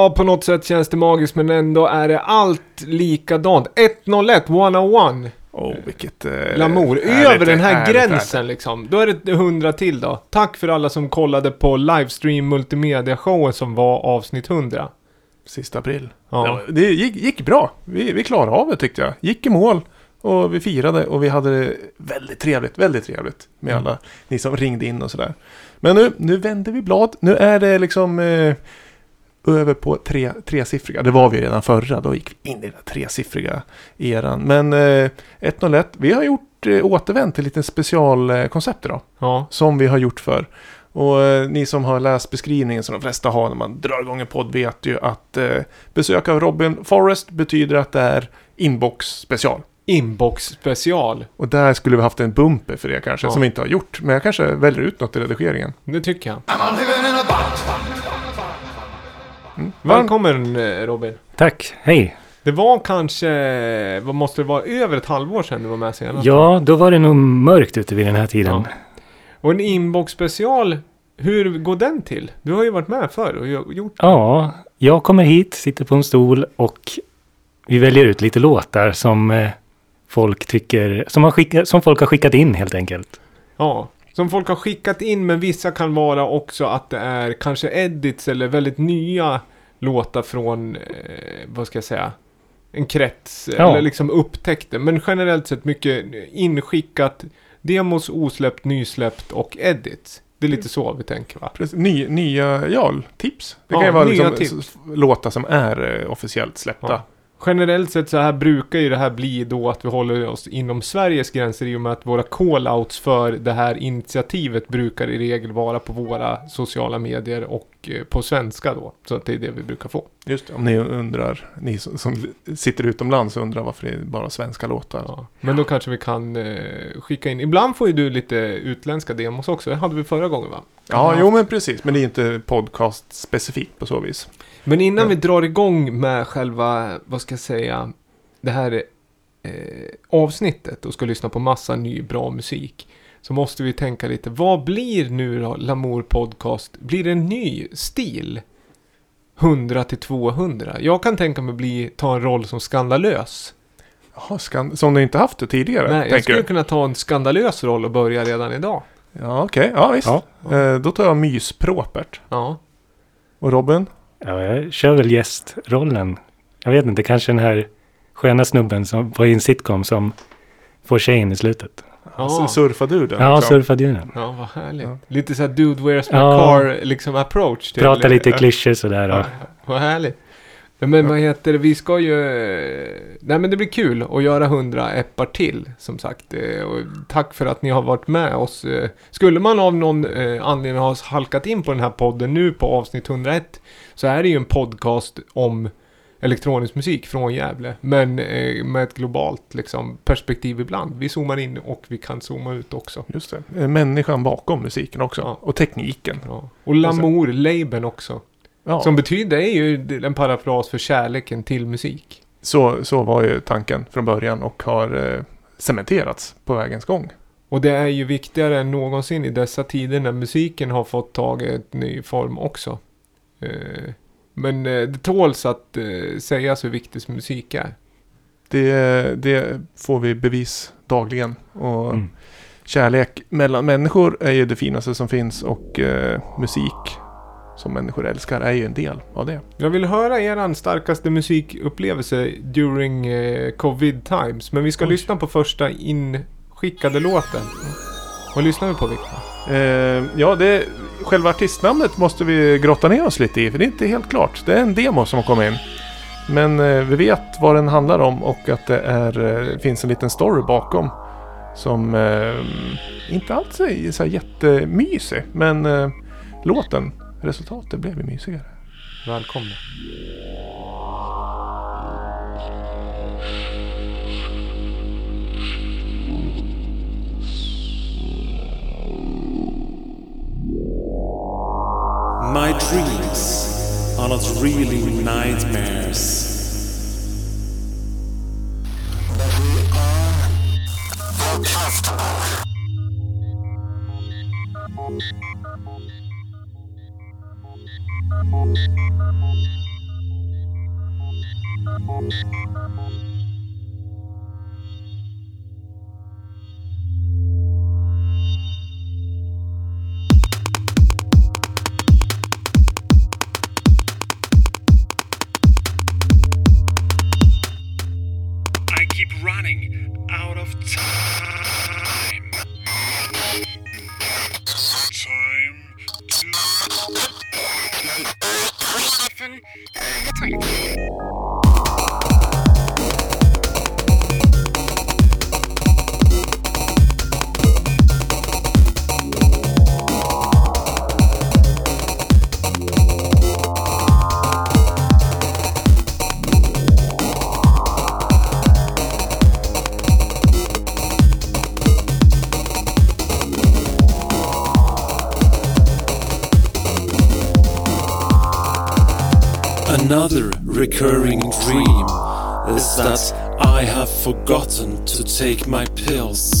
Ja, på något sätt känns det magiskt men ändå är det allt likadant. 101, 101. Åh, vilket... Eh, Lamour. Över den här härligt, gränsen härligt. liksom. Då är det 100 till då. Tack för alla som kollade på livestream multimedia-showen som var avsnitt 100. Sista april. Ja. Ja, det gick, gick bra. Vi, vi klarade av det tyckte jag. Gick i mål. Och vi firade och vi hade det väldigt trevligt, väldigt trevligt med Mm. alla ni som ringde in och sådär. Men nu, nu vänder vi blad. Nu är det liksom eh, över på tre, tresiffriga. Det var vi redan förra, då gick vi in i den tresiffriga eran. Men eh, 101, vi har gjort eh, återvänt till lite specialkoncept idag. Ja. Som vi har gjort för. Och eh, ni som har läst beskrivningen som de flesta har när man drar igång en podd vet ju att eh, besök av Robin Forrest betyder att det är inbox special. Inbox special. Och där skulle vi haft en bumper för det kanske, Ja. som vi inte har gjort. Men jag kanske väljer ut något i redigeringen. Det tycker jag. Box. Välkommen eh, Robin. Tack, hej. Det var kanske, vad måste det vara, över ett halvår sedan du var med senast? Ja, då var det nog mörkt ute vid den här tiden. Ja. Och en inbox special, hur går den till? Du har ju varit med förr och gjo- gjort Ja, jag kommer hit, sitter på en stol och vi väljer ut lite låtar som eh, folk tycker, som, har skickat, som folk har skickat in helt enkelt. Ja, som folk har skickat in men vissa kan vara också att det är kanske edits eller väldigt nya låtar från, eh, vad ska jag säga, en krets Ja. eller liksom upptäckte. Men generellt sett mycket inskickat, demos, osläppt, nysläppt och edits. Det är lite så vi tänker va? Precis, Ny, nya, ja, tips. Det Ja, kan ju vara liksom, tips. låtar som är eh, officiellt släppta. Ja. Generellt sett så här brukar ju det här bli då att vi håller oss inom Sveriges gränser i och med att våra call-outs för det här initiativet brukar i regel vara på våra sociala medier och eh, på svenska då. Så att det är det vi brukar få. Just det, om ni undrar, ni som, som sitter utomlands och undrar varför det är bara svenska låtar. Ja. Men då kanske vi kan eh, skicka in. Ibland får ju du lite utländska demos också. Det hade vi förra gången va? Ja, jo men precis. Men det är inte podcast specifikt på så vis. Men innan Ja. vi drar igång med själva, vad ska jag säga, det här eh, avsnittet och ska lyssna på massa ny bra musik. Så måste vi tänka lite, vad blir nu då Lamour Podcast? Blir det en ny stil? 100 till 200. Jag kan tänka mig bli, ta en roll som skandalös. Jaha, skan- som du inte haft det tidigare, Nej, jag skulle du? kunna ta en skandalös roll och börja redan idag. Ja, okej. Ja, visst. Ja. Eh, då tar jag myspråpert. Ja. Och Robin? Ja, jag kör väl gästrollen. Jag vet inte, kanske den här sköna snubben som var i en sitcom som får tjejen i slutet. Ja. Så surfar du den? Ja, liksom? surfade ju den. Ja, vad härligt. Ja. Lite såhär Dude Where's My Ja. Car liksom approach till Prata lite klyschor sådär. Ja, vad härligt. Men vad heter det, vi ska ju... Nej men det blir kul att göra 100 eppar till, som sagt. Eh, Och tack för att ni har varit med oss. Eh, Skulle man av någon eh, anledning ha halkat in på den här podden nu på avsnitt 101 så är det ju en podcast om elektronisk musik från Gävle. Men med ett globalt liksom, perspektiv ibland. Vi zoomar in och vi kan zooma ut också. Just det. Människan bakom musiken också. Ja. Och tekniken. Ja. Och Lamour, labeln också. Ja, Som betyder, är ju en parafras för kärleken till musik. så, så var ju tanken från början och har eh, cementerats på vägens gång. Och det är ju viktigare än någonsin i dessa tider när musiken har fått tag i ett ny form också. Eh, men eh, det tåls att eh, sägas hur viktig musik är. Det, det får vi bevis dagligen. Och mm. kärlek mellan människor är ju det finaste som finns och eh, musik som människor älskar är ju en del av det. Jag vill höra er starkaste musikupplevelse during eh, covid times. Men vi ska Oj. lyssna på första inskickade låten. Vad lyssnar vi på Viktor? Eh, ja, det, själva artistnamnet måste vi grotta ner oss lite i, för det är inte helt klart. Det är en demo som har kommit in. Men eh, vi vet vad den handlar om och att det är, eh, finns en liten story bakom. Som eh, inte alls är så jättemysig, men låten, resultatet blev ju mysigare. Välkomna. My dreams are not really nightmares. I keep running out of time. To Från eh, the toilet. Another recurring dream is that I have forgotten to take my pills.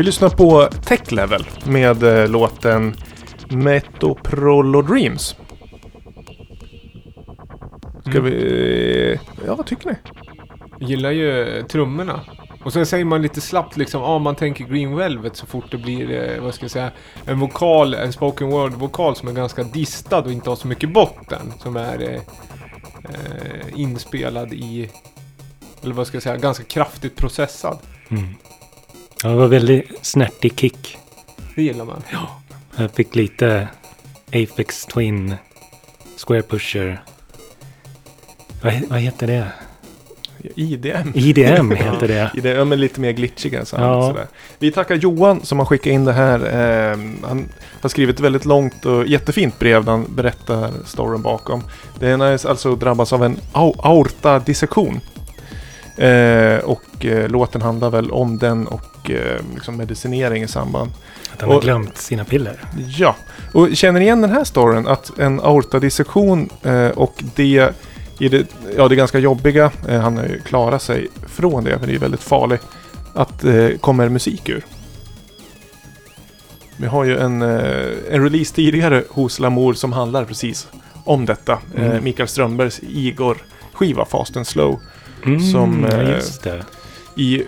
Vi lyssnar på Tech Level med eh, låten Metoprolo Dreams. Ska Mm. vi... Ja, vad tycker ni? Gillar ju trummorna. Och sen säger man lite slappt liksom, ja man tänker Green Velvet så fort det blir, eh, vad ska jag säga, en vokal, en spoken word-vokal som är ganska distad och inte har så mycket botten. Som är eh, eh, inspelad i, eller vad ska jag säga, ganska kraftigt processad. Mm. Ja, det var väldigt snärtig kick. Det gillar man. Jag fick lite Apex Twin, Square Pusher. Vad, vad heter det? IDM. IDM heter det. I det, ja, men lite mer glitchiga sound. Ja. Sådär. Vi tackar Johan som har skickat in det här. Eh, han har skrivit ett väldigt långt och jättefint brev där han berättar storyn bakom. Det är alltså drabbas av en au- aortadissektion. Eh, och eh, låten handlar väl om den och eh, liksom medicinering i samband. Att han har Och- glömt sina piller. Ja, och känner igen den här storyn? Att en aortadissektion eh, och det i det, ja, det ganska jobbiga, eh, han har ju klarat sig från det, men det är väldigt farligt, att eh, kommer musik ur. Vi har ju en, en release tidigare hos Lamour som handlar precis om detta. Mm. Mikael Strömbergs Igor-skiva Fast and Slow. Mm, Som, ja. I,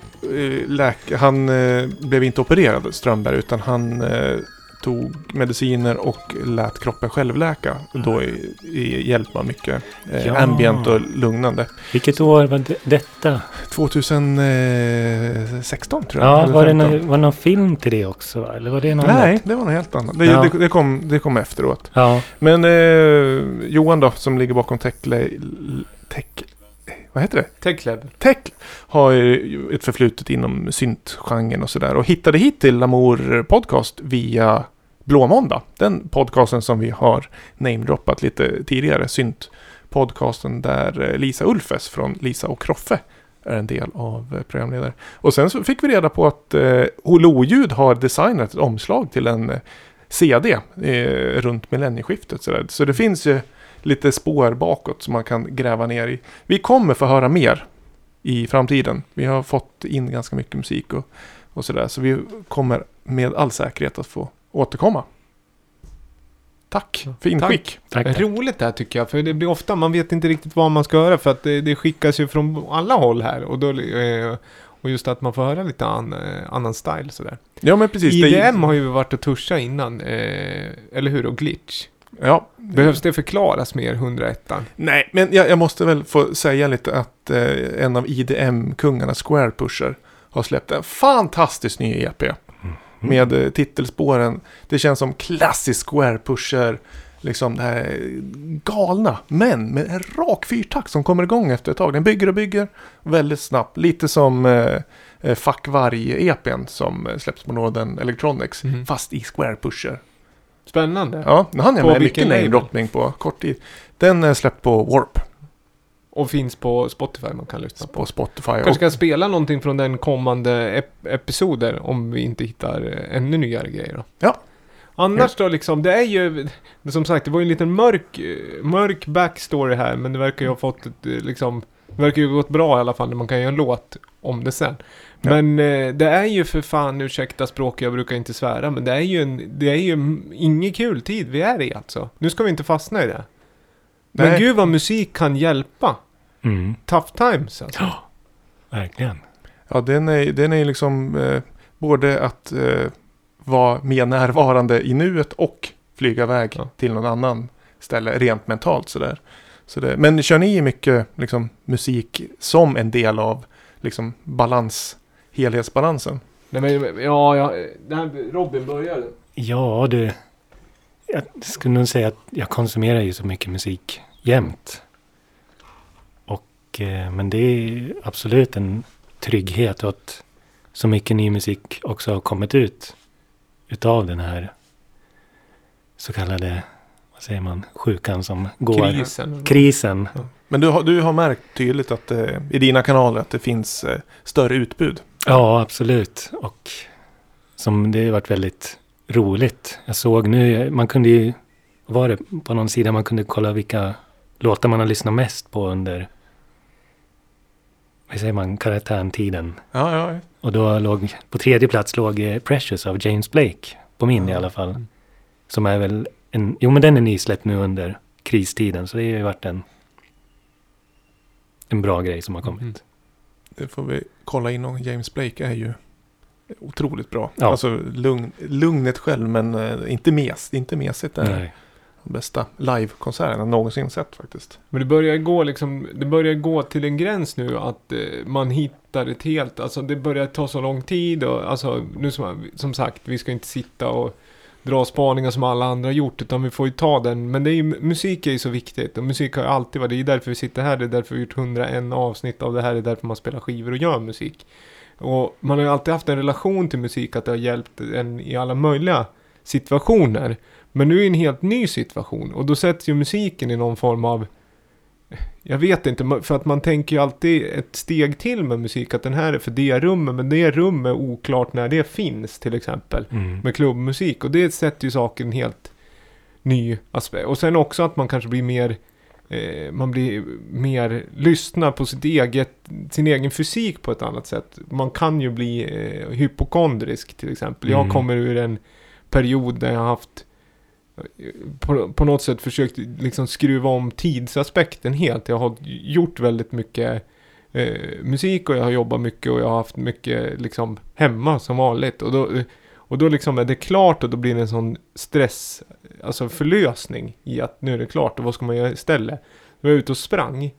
läk- han eh, blev inte opererad, Strömberg, utan han eh, tog mediciner och lät kroppen självläka. Då i, i hjälp av mycket eh, Ja. ambient och lugnande. Vilket år var det, detta? 2016 tror jag. Ja, var det, 15. någon, var det någon film till det också? Eller var det något Nej, annat? det var något helt annat. Det, Ja. det, det, kom, det kom efteråt. Ja, Men eh, Johan då, som ligger bakom Tech... tech vad heter det? Tech Level. Tech har ju ett förflutet inom syntgenren och sådär. Och hittade hit till Lamour Podcast via Blå Måndag. Den podcasten som vi har namedroppat lite tidigare. Synt-podcasten där Lisa Ulfes från Lisa och Kroffe är en del av programledare. Och sen så fick vi reda på att eh, Hololjud har designat ett omslag till en eh, CD eh, runt millennieskiftet. Så, där. så det finns ju lite spår bakåt som man kan gräva ner i. Vi kommer få höra mer i framtiden. Vi har fått in ganska mycket musik och, och sådär. Så vi kommer med all säkerhet att få återkomma. Tack för inskick. Tack, tack. Roligt det här tycker jag, för det blir ofta, man vet inte riktigt vad man ska göra för att det, det skickas ju från alla håll här. Och, då, eh, och just att man får höra lite an, eh, annan style sådär. Ja men precis. det är- IDM har ju varit och tuscha innan, eh, eller hur? Och glitch. Ja. Behövs det förklaras mer, 101 Nej, men jag, jag måste väl få säga lite att eh, en av IDM-kungarna, Square Pusher, har släppt en fantastisk ny EP. Med eh, titelspåren. Det känns som klassisk Square Pusher. Liksom det här galna, men med en rak fyrtakt som kommer igång efter ett tag. Den bygger och bygger väldigt snabbt. Lite som eh, eh, Fuck Varg-EPn som släpps på Northern Electronics. Mhm. Fast i Square Pusher. Spännande. Ja, nu hann jag På med mycket label? namedropping på kort tid. Den är släppt på Warp. Och finns på Spotify man kan lyssna på. På Spotify. Kanske ska spela någonting från den kommande ep- episoder om vi inte hittar eh, ännu nyare grejer då. Ja. Annars då liksom, det är ju, som sagt, det var ju en liten mörk, eh, mörk backstory här, men det verkar ju ha fått ett, eh, liksom, det verkar ju ha gått bra i alla fall när man kan göra en låt om det sen. Ja. Men eh, det är ju för fan, ursäkta språk, jag brukar inte svära, men det är ju en, det är ju m- ingen kul tid vi är i alltså. Nu ska vi inte fastna i det. Men Nej. gud vad musik kan hjälpa. Mm, Tough times alltså. verkligen. ja, den är, den är liksom eh, både att eh, vara mer närvarande i nuet och flyga iväg Ja. till någon annan ställe rent mentalt sådär. Så det, men kör ni mycket liksom, musik som en del av liksom, balans, helhetsbalansen? Nej men, ja, ja, det här, Robin började. Ja, det... Jag skulle nog säga att jag konsumerar ju så mycket musik jämt. Och, eh, men det är absolut en trygghet och att så mycket ny musik också har kommit ut utav den här så kallade, vad säger man, sjukan som går. Krisen. Krisen. Men du har, du har märkt tydligt att eh, i dina kanaler att det finns eh, större utbud. Ja, absolut. Och som det har varit väldigt roligt. Jag såg nu, man kunde ju, var det på någon sida man kunde kolla vilka låtar man har lyssnat mest på under, vad säger man, karantäntiden. Ja, ja. Och då låg, på tredje plats låg eh, Precious av James Blake. På min i alla fall. Som är väl en, jo men den är nysläppt nu under kristiden. Så det har ju varit en, en bra grej som har kommit. Mm. Det får vi kolla in och James Blake är ju otroligt bra. Ja. Alltså lugn, lugnet själv men eh, inte mes, inte mesigt. Det är Nej. den bästa livekonserten jag någonsin sett faktiskt. Men det börjar gå liksom, det börjar gå till en gräns nu att eh, man hittar ett helt, alltså det börjar ta så lång tid och alltså nu som, som sagt, vi ska inte sitta och dra spaningar som alla andra har gjort utan vi får ju ta den, men det är ju, musik är ju så viktigt och musik har ju alltid varit, det är ju därför vi sitter här, det är därför vi har gjort 101 avsnitt av det här, det är därför man spelar skivor och gör musik. Och man har ju alltid haft en relation till musik, att det har hjälpt en i alla möjliga situationer. Men nu är det en helt ny situation och då sätts ju musiken i någon form av jag vet inte, för att man tänker ju alltid ett steg till med musik, att den här är för det rummet, men det rummet är oklart när det finns till exempel. Mm. Med klubbmusik, och det sätter ju saken helt ny aspekt. Och sen också att man kanske blir mer, eh, man blir mer, lyssnar på sitt eget, sin egen fysik på ett annat sätt. Man kan ju bli eh, hypokondrisk till exempel. Jag Mm. kommer ur en period där jag har haft på, på något sätt försökt liksom skruva om tidsaspekten helt. Jag har gjort väldigt mycket eh, musik och jag har jobbat mycket och jag har haft mycket liksom hemma som vanligt. Och då, och då liksom är det klart och då blir det en sån stress, alltså förlösning i att nu är det klart och vad ska man göra istället? Då var jag ute och sprang.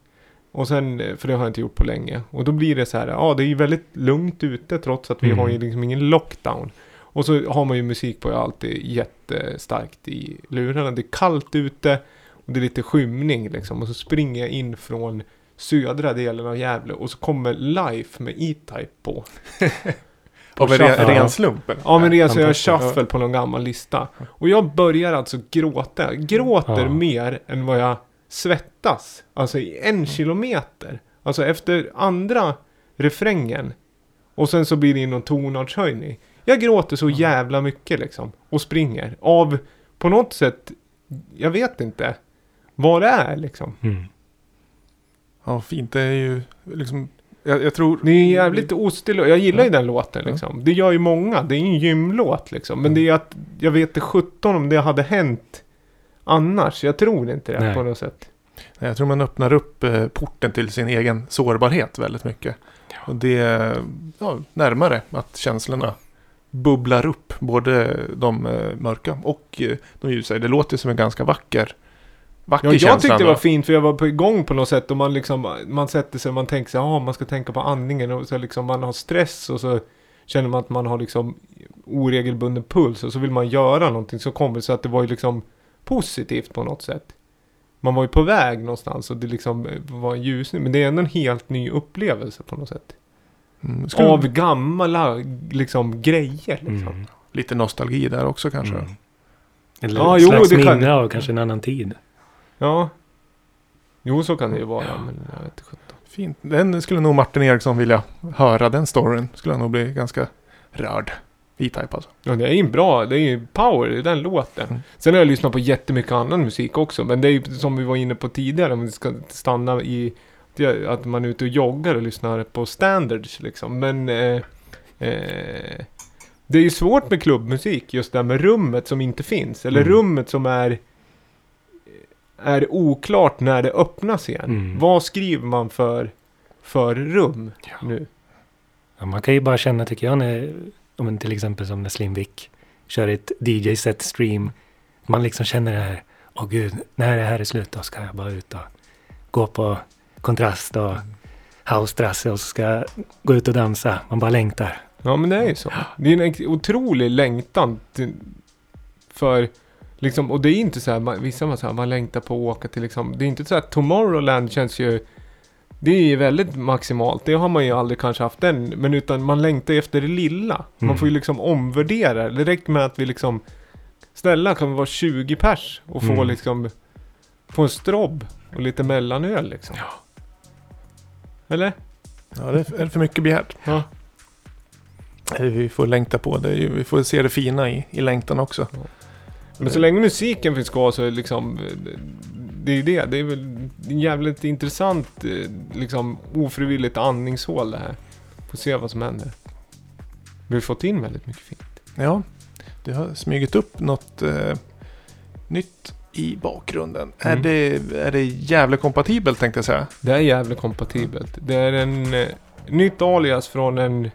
Och sen, för det har jag inte gjort på länge. Och då blir det så här, ja det är ju väldigt lugnt ute trots att vi Mm. har ju liksom ingen lockdown. Och så har man ju musik på alltid jättestarkt i lurarna. Det är kallt ute och det är lite skymning liksom. Och så springer jag in från södra delen av Gävle och så kommer Life med E-Type på. Av en ren, ren slump? Ja men det är alltså jag shuffle på någon gammal lista. Och jag börjar alltså gråta. Jag gråter Ja. mer än vad jag svettas. Alltså i en kilometer. Alltså efter andra refrängen. Och sen så blir det någon tonartshöjning. Jag gråter så jävla mycket liksom. Och springer. Av, på något sätt, jag vet inte. Vad det är liksom. Mm. Ja, fint. Det är ju liksom Jag, jag tror... Det är jävligt ostig. Jag gillar ju Ja. den låten Ja. liksom. Det gör ju många. Det är ju en gymlåt liksom. Men det är att jag vet inte 17 om det hade hänt annars. Jag tror inte det Nej. på något sätt. Jag tror man öppnar upp eh, porten till sin egen sårbarhet väldigt mycket. Och det är ja, närmare att känslorna bubblar upp. Både de eh, mörka och eh, de ljusa. Det låter som en ganska vacker, vacker Ja, jag tyckte det var fint för jag var på igång på något sätt. Och man liksom, man sätter sig och man tänker sig, ja man ska tänka på andningen. Och så liksom man har stress och så känner man att man har liksom oregelbunden puls. Och så vill man göra någonting. Så kommer det så att det var ju liksom positivt på något sätt. Man var ju på väg någonstans och det liksom eh, var en ljusning. Men det är ändå en helt ny upplevelse på något sätt. Mm, skulle- Av gamla liksom grejer liksom. Mm. Lite nostalgi där också kanske. Mm. Eller Ja, ett jo, slags det kan- minne av kanske en annan tid. Ja. Jo, så kan det ju vara. Men jag vet inte. Fint. Den skulle nog Martin Eriksson vilja höra. Den storyn skulle han nog bli ganska rörd. V-Type alltså. Ja, det är ju bra. Det är ju power i den låten. Mm. Sen har jag lyssnat på jättemycket annan musik också. Men det är ju som vi var inne på tidigare. Om vi ska stanna i att man är ute och joggar och lyssnar på standards liksom. Men eh, eh, det är ju svårt med klubbmusik. Just det här med rummet som inte finns. Eller Mm. rummet som är är oklart när det öppnas igen. Mm. Vad skriver man för, för rum Ja. nu? Ja, man kan ju bara känna, tycker jag, när, om en till exempel som när Slimvik kör ett DJ-set stream. Man liksom känner det här, åh gud, när det här är slut då ska jag bara ut och gå på kontrast och housetrasse och så ska jag gå ut och dansa. Man bara längtar. Ja men det är ju så. Det är en otrolig längtan till, för liksom, och det är inte så här, man, vissa man, så här, man längtar på att åka till liksom, det är inte så här, Tomorrowland känns ju, det är ju väldigt maximalt, det har man ju aldrig kanske haft än, men utan man längtar efter det lilla. Man Mm. får ju liksom omvärdera, det räcker med att vi liksom, snälla kan vi vara 20 pers och få Mm. liksom, få en strobb och lite mellanöl liksom. Eller? Ja, det är för mycket begärt. Ja. Eh, Vi får längta på det. Vi får se det fina i, i längtan också. Men så länge musiken finns kvar så är det liksom... Det är ju det. Det är väl en jävligt intressant, eh, liksom ofrivilligt andningshål det här. Får se vad som händer. Vi har fått in väldigt mycket fint. Ja, det har smugit upp något eh, nytt i bakgrunden. Är, Mm. det, är det jävla kompatibelt tänkte jag säga. Det är jävligt kompatibelt. Det är en eh, nytt alias från en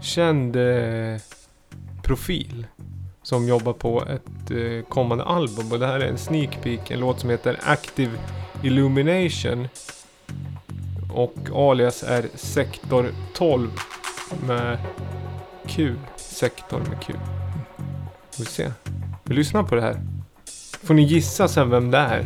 känd eh, profil. Som jobbar på ett eh, kommande album. Och det här är en sneak peek. En låt som heter Active Illumination. Och alias är Sektor 12 med Q. Sektor med Q. Vi se. Vi lyssnar på det här. Får ni gissa sen vem det är.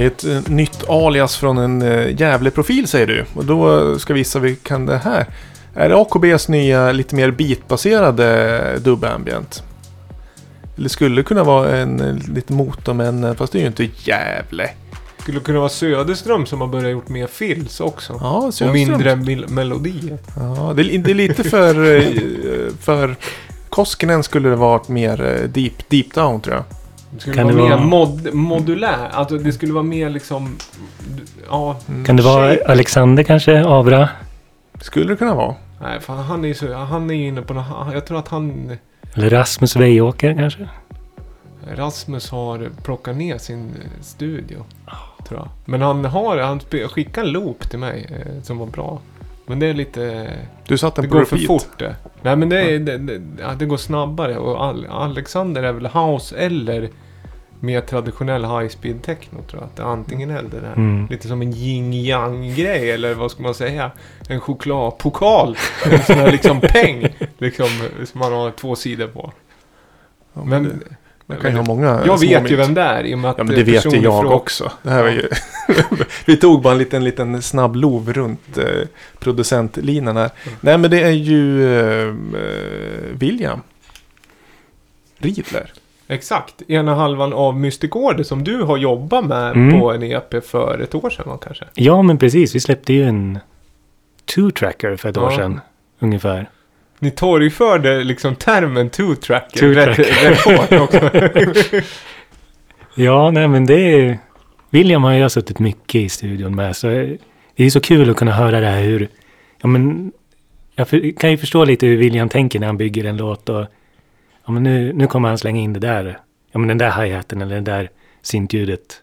Det är ett eh, nytt alias från en uh, jävlig profil säger du. Och då ska vi gissa vilken det här. Är det AKBs nya lite mer beatbaserade dub ambient? Eller skulle kunna vara en eh, lite motor men eh, fast det är ju inte Gävle. Skulle kunna vara Söderström som har börjat gjort mer fills också. Ja, och Söderström. mindre mil- melodier. Ja, det, är- det är lite för... eh, för Koskinen skulle det varit mer eh, deep, deep down tror jag. Det skulle Kan vara det mer vara- mod, modulär. Alltså det skulle vara mer liksom... Ja. Mm. Kan det vara Shape. Alexander kanske? Avra? Skulle det kunna vara. Nej, fan han är ju så... Han är inne på något... Jag tror att han... Eller Rasmus Weiåker kanske? Rasmus har plockat ner sin eh, studio. Tror jag. Men han har... Han skickade en loop till mig eh, som var bra. Men det är lite... Du satt den Det på går för fort det. Nej men det, är, det, det, ja, det går snabbare. Och Al Alexander är väl house eller mer traditionell high speed techno tror jag. Att det är antingen eller det där. Mm. Lite som en yin yang grej eller vad ska man säga? En chokladpokal. En sån här liksom peng. Liksom, som man har två sidor på. Ja, men Men det, man kan ju ha många jag små vet ju vem det är i och med att Ja men det vet ju jag fråga- också. Det här var ju... Vi tog bara en liten, liten snabb lov runt eh, producentlinan här. Nej men det är ju eh, William. Riedler. Exakt. Ena halvan av Mystic Order som du har jobbat med Mm. på en EP för ett år sedan kanske. Ja, men precis. Vi släppte ju en two-tracker för ett år Ja. sedan. Ungefär. Ni torgförde liksom termen two-tracker Two-tracker. rätt, rätt hårt också. Ja, nej men det är... William har jag suttit mycket i studion med. Så det är så kul att kunna höra det här hur... Ja, men jag kan ju förstå lite hur William tänker när han bygger en låt. Och, ja, men nu, nu kommer han slänga in det där. Ja, men den där hi-haten eller det där syntljudet.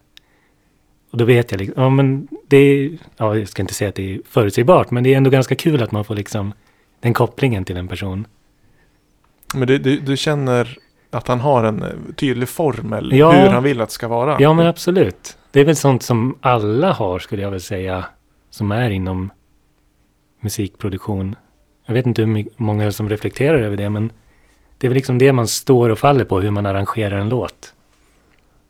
Och då vet jag liksom... Ja, men det är... Ja, jag ska inte säga att det är förutsägbart. Men det är ändå ganska kul att man får liksom den kopplingen till en person. Men du, du, du känner att han har en eh, tydlig formel. Ja. Hur han vill att det ska vara. Ja, men absolut. Det är väl sånt som alla har, skulle jag väl säga, som är inom musikproduktion. Jag vet inte hur många som reflekterar över det, men det är väl liksom det man står och faller på, hur man arrangerar en låt.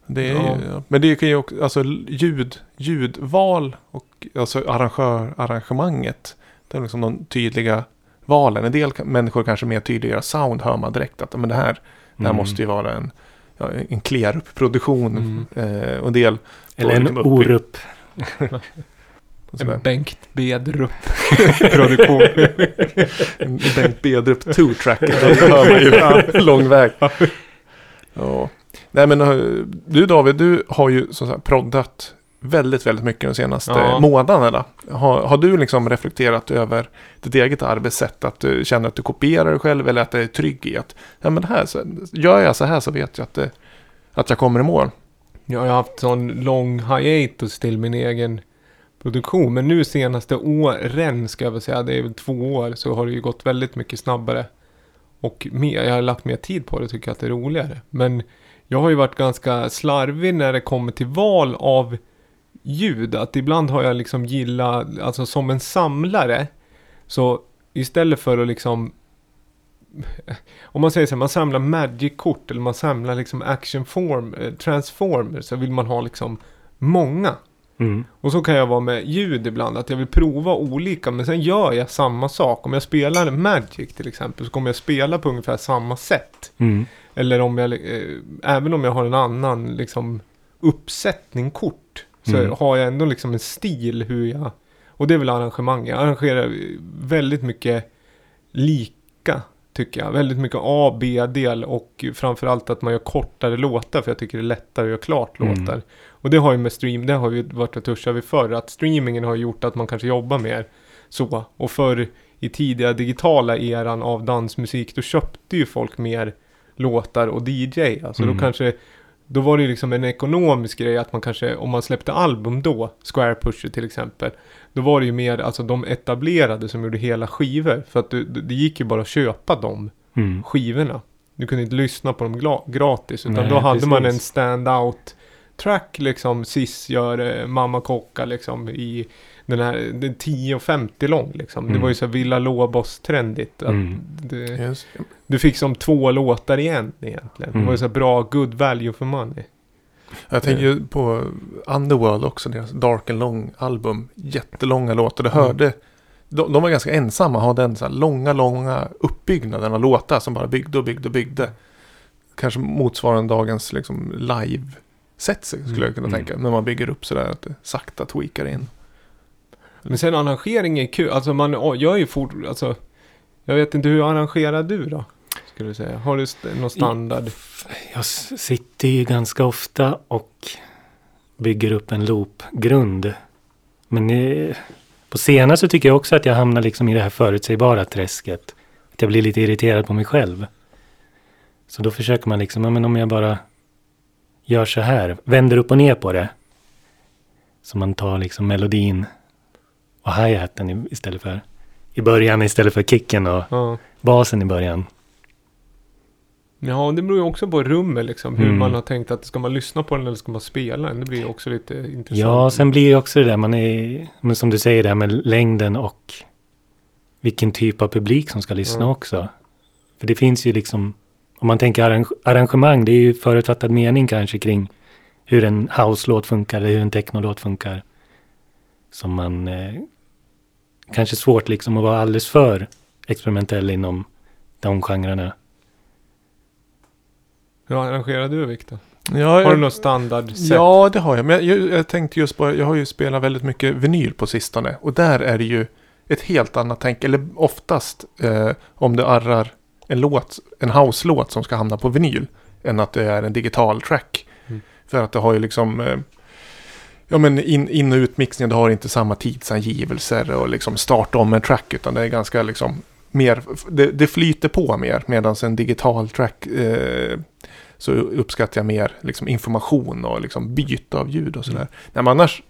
Det är, Ja. ju- Men det kan ju också, alltså ljud, ljudval och alltså arrangör, arrangemanget. Det är liksom de tydliga valen. En del människor kanske mer tydliga sound hör man direkt att men det här, det här Mm. måste ju vara en, ja, en Klerup-produktion. Mm. Eh, och en del Eller en liksom upp- Orup. En Bengt Bedrup produktion. En Bengt Bedrup two-track. Då hör man ju lång väg. Ja. Nej men eh, du David, du har ju som sagt proddat väldigt, väldigt mycket de senaste Ja. månaderna. Har, har du liksom reflekterat över ditt eget arbetssätt? Att du känner att du kopierar dig själv eller att du är trygg i att ja, men det här, så, gör jag så här så vet jag att, det, att jag kommer i mål. Jag har haft sån lång hiatus till min egen produktion. Men nu senaste åren ska jag väl säga, det är väl två år, så har det ju gått väldigt mycket snabbare. Och mer, jag har lagt mer tid på det, tycker att det är roligare. Men jag har ju varit ganska slarvig när det kommer till val av ljud. Att ibland har jag liksom gillat, alltså som en samlare. Så istället för att liksom om man säger så här, man samlar Magic-kort eller man samlar liksom action form, eh, transformers så vill man ha liksom många. Mm. Och så kan jag vara med ljud ibland, att jag vill prova olika men sen gör jag samma sak. Om jag spelar Magic till exempel så kommer jag spela på ungefär samma sätt. Mm. Eller om jag, eh, även om jag har en annan liksom uppsättning kort. Så Mm. har jag ändå liksom en stil hur jag, och det är väl arrangemang. Jag arrangerar väldigt mycket lika tycker jag. Väldigt mycket A, B-del och framförallt att man gör kortare låtar för jag tycker det är lättare att göra klart Mm. låtar. Och det har ju med stream, det har ju varit och touchat vid förr, att streamingen har gjort att man kanske jobbar mer så. Och förr i tidiga digitala eran av dansmusik, då köpte ju folk mer låtar och DJ. Alltså Mm. då kanske, då var det ju liksom en ekonomisk grej att man kanske, om man släppte album då, Square Pusher till exempel, då var det ju mer, alltså de etablerade som gjorde hela skivor. För att det, det gick ju bara att köpa de Mm. skivorna. Du kunde inte lyssna på dem gratis. Utan Nej, då hade man en precis. stand-out track liksom. Sis gör eh, Mamma Kocka liksom i den här, den 10.50 lång liksom. Det Mm. var ju så här Villa Lobos-trendigt. Mm. Det, Yes. du fick som två låtar igen egentligen. Det var Mm. ju så här bra good value for money. Jag tänker ju på Underworld också, deras Dark and Long album. Jättelånga låtar. Det Mm. hörde, de, de var ganska ensamma, ha den så här långa, långa uppbyggnaden av låtar som bara byggde och byggde och byggde. Kanske motsvarande dagens liksom, live-set skulle jag kunna Mm. tänka. När man bygger upp sådär att det sakta tweakar in. Men sen arrangering är kul. Alltså man gör ju fort, alltså. Jag vet inte, hur arrangerar du då? Skulle du säga. Har du st- någon standard? Jag sitter ju ganska ofta och bygger upp en loopgrund. Men eh, på senare så tycker jag också att jag hamnar liksom i det här förutsägbara träsket. Att jag blir lite irriterad på mig själv. Så då försöker man liksom, ja, men om jag bara gör så här, vänder upp och ner på det. Så man tar liksom melodin och hi-haten i- istället för i början istället för kicken och Ja. basen i början. Ja, det beror ju också på rummet liksom. Hur Mm. man har tänkt att ska man lyssna på den eller ska man spela den? Det blir ju också lite intressant. Ja, sen blir det också det där man är, men som du säger det här med längden och vilken typ av publik som ska lyssna Mm. också. För det finns ju liksom, om man tänker arrange- arrangemang, det är ju förutfattad mening kanske kring hur en house-låt funkar eller hur en techno-låt funkar. Som man eh, kanske svårt liksom att vara alldeles för experimentell inom de genrerna. Hur arrangerar du Viktor? Ja, Har du något standardsätt? Ja, det har jag. Men jag, jag, jag tänkte just på, jag har ju spelat väldigt mycket vinyl på sistone. Och där är det ju ett helt annat tänk. Eller oftast eh, om du arrar en låt, en house-låt som ska hamna på vinyl. Än att det är en digital track. Mm. För att det har ju liksom... Eh, ja men in, in och utmixningen, du har inte samma tidsangivelser och liksom starta om en track. Utan det är ganska liksom mer, det, det flyter på mer. Medan en digital track eh, så uppskattar jag mer liksom, information och liksom, byte av ljud och sådär. Mm. Nej, men annars,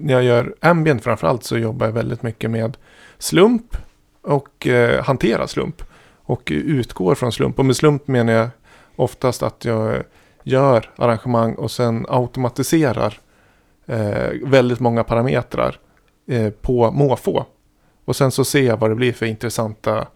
när jag gör ambient framförallt så jobbar jag väldigt mycket med slump och eh, hantera slump. Och utgår från slump. Och med slump menar jag oftast att jag gör arrangemang och sen automatiserar eh, väldigt många parametrar eh, på måfå. Och sen så ser jag vad det blir för intressanta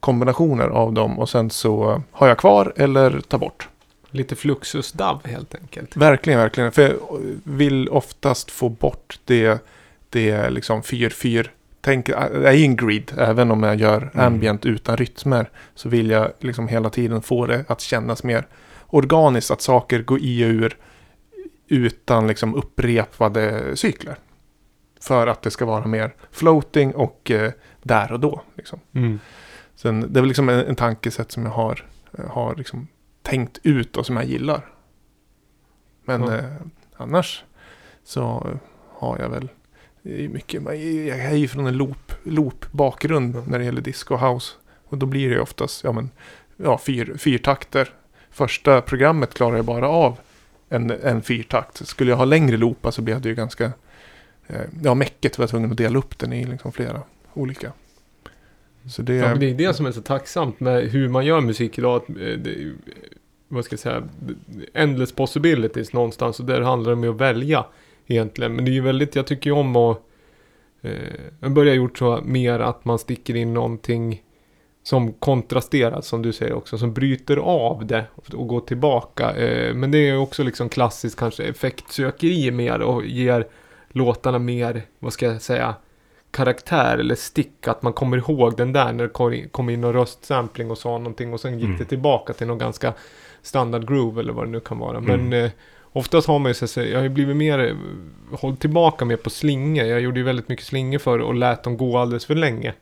kombinationer av dem och sen så har jag kvar eller tar bort. Lite fluxus-DAV helt enkelt. Verkligen, verkligen. För jag vill oftast få bort det, det liksom 4-4. Tänk, jag är ju en grid, även om jag gör Mm. ambient utan rytmer. Så vill jag liksom hela tiden få det att kännas mer organiskt, att saker går i och ur utan liksom upprepade cykler. För att det ska vara mer floating och eh, där och då. Liksom. Mm. Sen, det är väl liksom en, en tankesätt som jag har, eh, har liksom tänkt ut och som jag gillar. Men Ja. eh, annars så har jag väl mycket, jag är ju från en loop, loop-bakgrund när det gäller disco och house. Och då blir det ju oftast ja, men, ja, fyr, fyrtakter. Första programmet klarar jag bara av en, en fyrtakt. Skulle jag ha längre loopar så blev det ju ganska... Eh, ja, mäcket var jag tvungen att dela upp den i liksom flera olika. Så det... Ja, men det är det som är så tacksamt med hur man gör musik idag. Att, eh, det, eh, vad ska jag säga? Endless possibilities någonstans. Och där handlar det om att välja egentligen. Men det är ju väldigt, jag tycker ju om att... Eh, jag börjar gjort så mer att man sticker in någonting som kontrasterar, som du säger också. Som bryter av det och går tillbaka. Eh, men det är också liksom klassiskt kanske effektsökeri mer och ger låtarna mer, vad ska jag säga? karaktär eller stick, att man kommer ihåg den där när det kom in- någon röstsampling och sa någonting och sen gick Mm. det tillbaka till någon ganska standard groove eller vad det nu kan vara. Mm. Men eh, oftast har man ju säga, jag har ju blivit mer, eh, hållit tillbaka mer på slingor. Jag gjorde ju väldigt mycket slingor förr och lät dem gå alldeles för länge.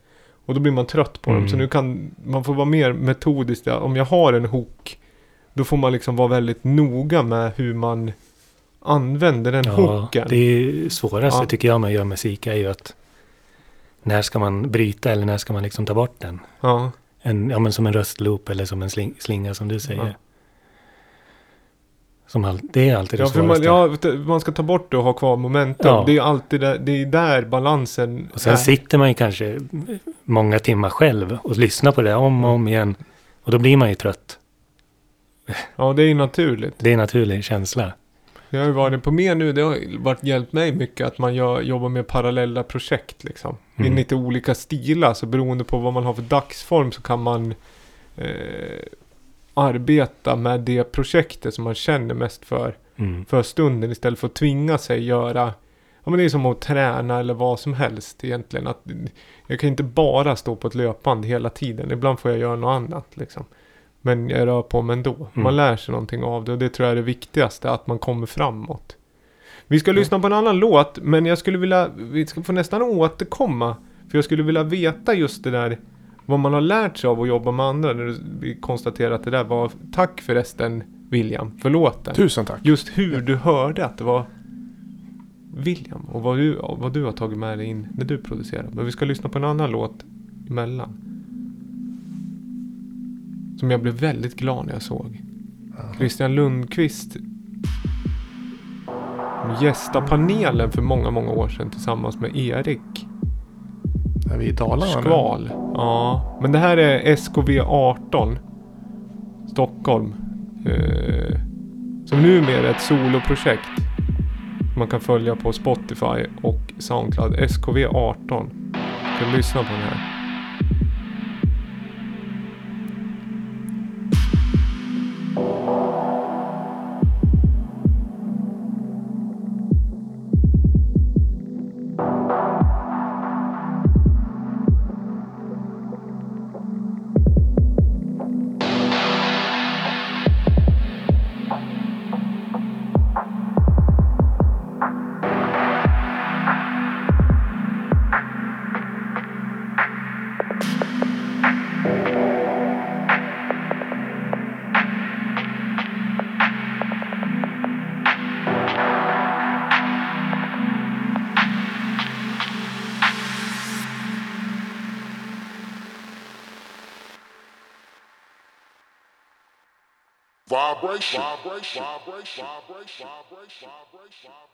Och då blir man trött på dem. Mm. Så nu kan man få vara mer metodisk. där. Om jag har en hook, då får man liksom vara väldigt noga med hur man använder den Ja, hooken. det är svåraste Ja. tycker jag med att göra musik är ju att när ska man bryta eller när ska man liksom ta bort den? Ja. En, ja, men som en röstloop eller som en sling, slinga som du säger. Ja. Som all, det är alltid det Ja, för man, svåraste. ja, man ska ta bort det och ha kvar momentum. Ja. Det är alltid där, det är där balansen Och sen är. sitter man ju kanske många timmar själv och lyssnar på det om och om igen. Och då blir man ju trött. Ja, det är ju naturligt. Det är en naturlig känsla. Jag har ju varit på mer nu, det har varit hjälpt mig mycket att man gör, jobbar med parallella projekt liksom. Mm. I lite olika stilar, så beroende på vad man har för dagsform så kan man eh, arbeta med det projektet som man känner mest för. Mm. för stunden istället för att tvinga sig göra Ja men det är som att träna eller vad som helst egentligen. Att jag kan inte bara stå på ett löpband hela tiden. Ibland får jag göra något annat liksom. Men jag rör på mig ändå. Man Mm. lär sig någonting av det och det tror jag är det viktigaste. Att man kommer framåt. Vi ska lyssna på en annan låt. Men jag skulle vilja, vi ska få nästan återkomma. För jag skulle vilja veta just det där. Vad man har lärt sig av att jobba med andra. När du- vi konstaterar att det där var, tack förresten William, för låten. Tusen tack. Just hur du hörde att det var William och vad du, vad du har tagit med dig in när du producerar. Men vi ska lyssna på en annan låt emellan. Som jag blev väldigt glad när jag såg. Christian Lundqvist gästade panelen för många, många år sedan tillsammans med Erik är vi i Dalarna nu? Skval. Ja, men det här är SKV 18 Stockholm. Eh, som numera är ett soloprojekt. Man kan följa på Spotify och Soundcloud. SKV 18. Du kan lyssna på den här. Vibration. Vibration. Vibration. Vibration. Vibration. Vibration.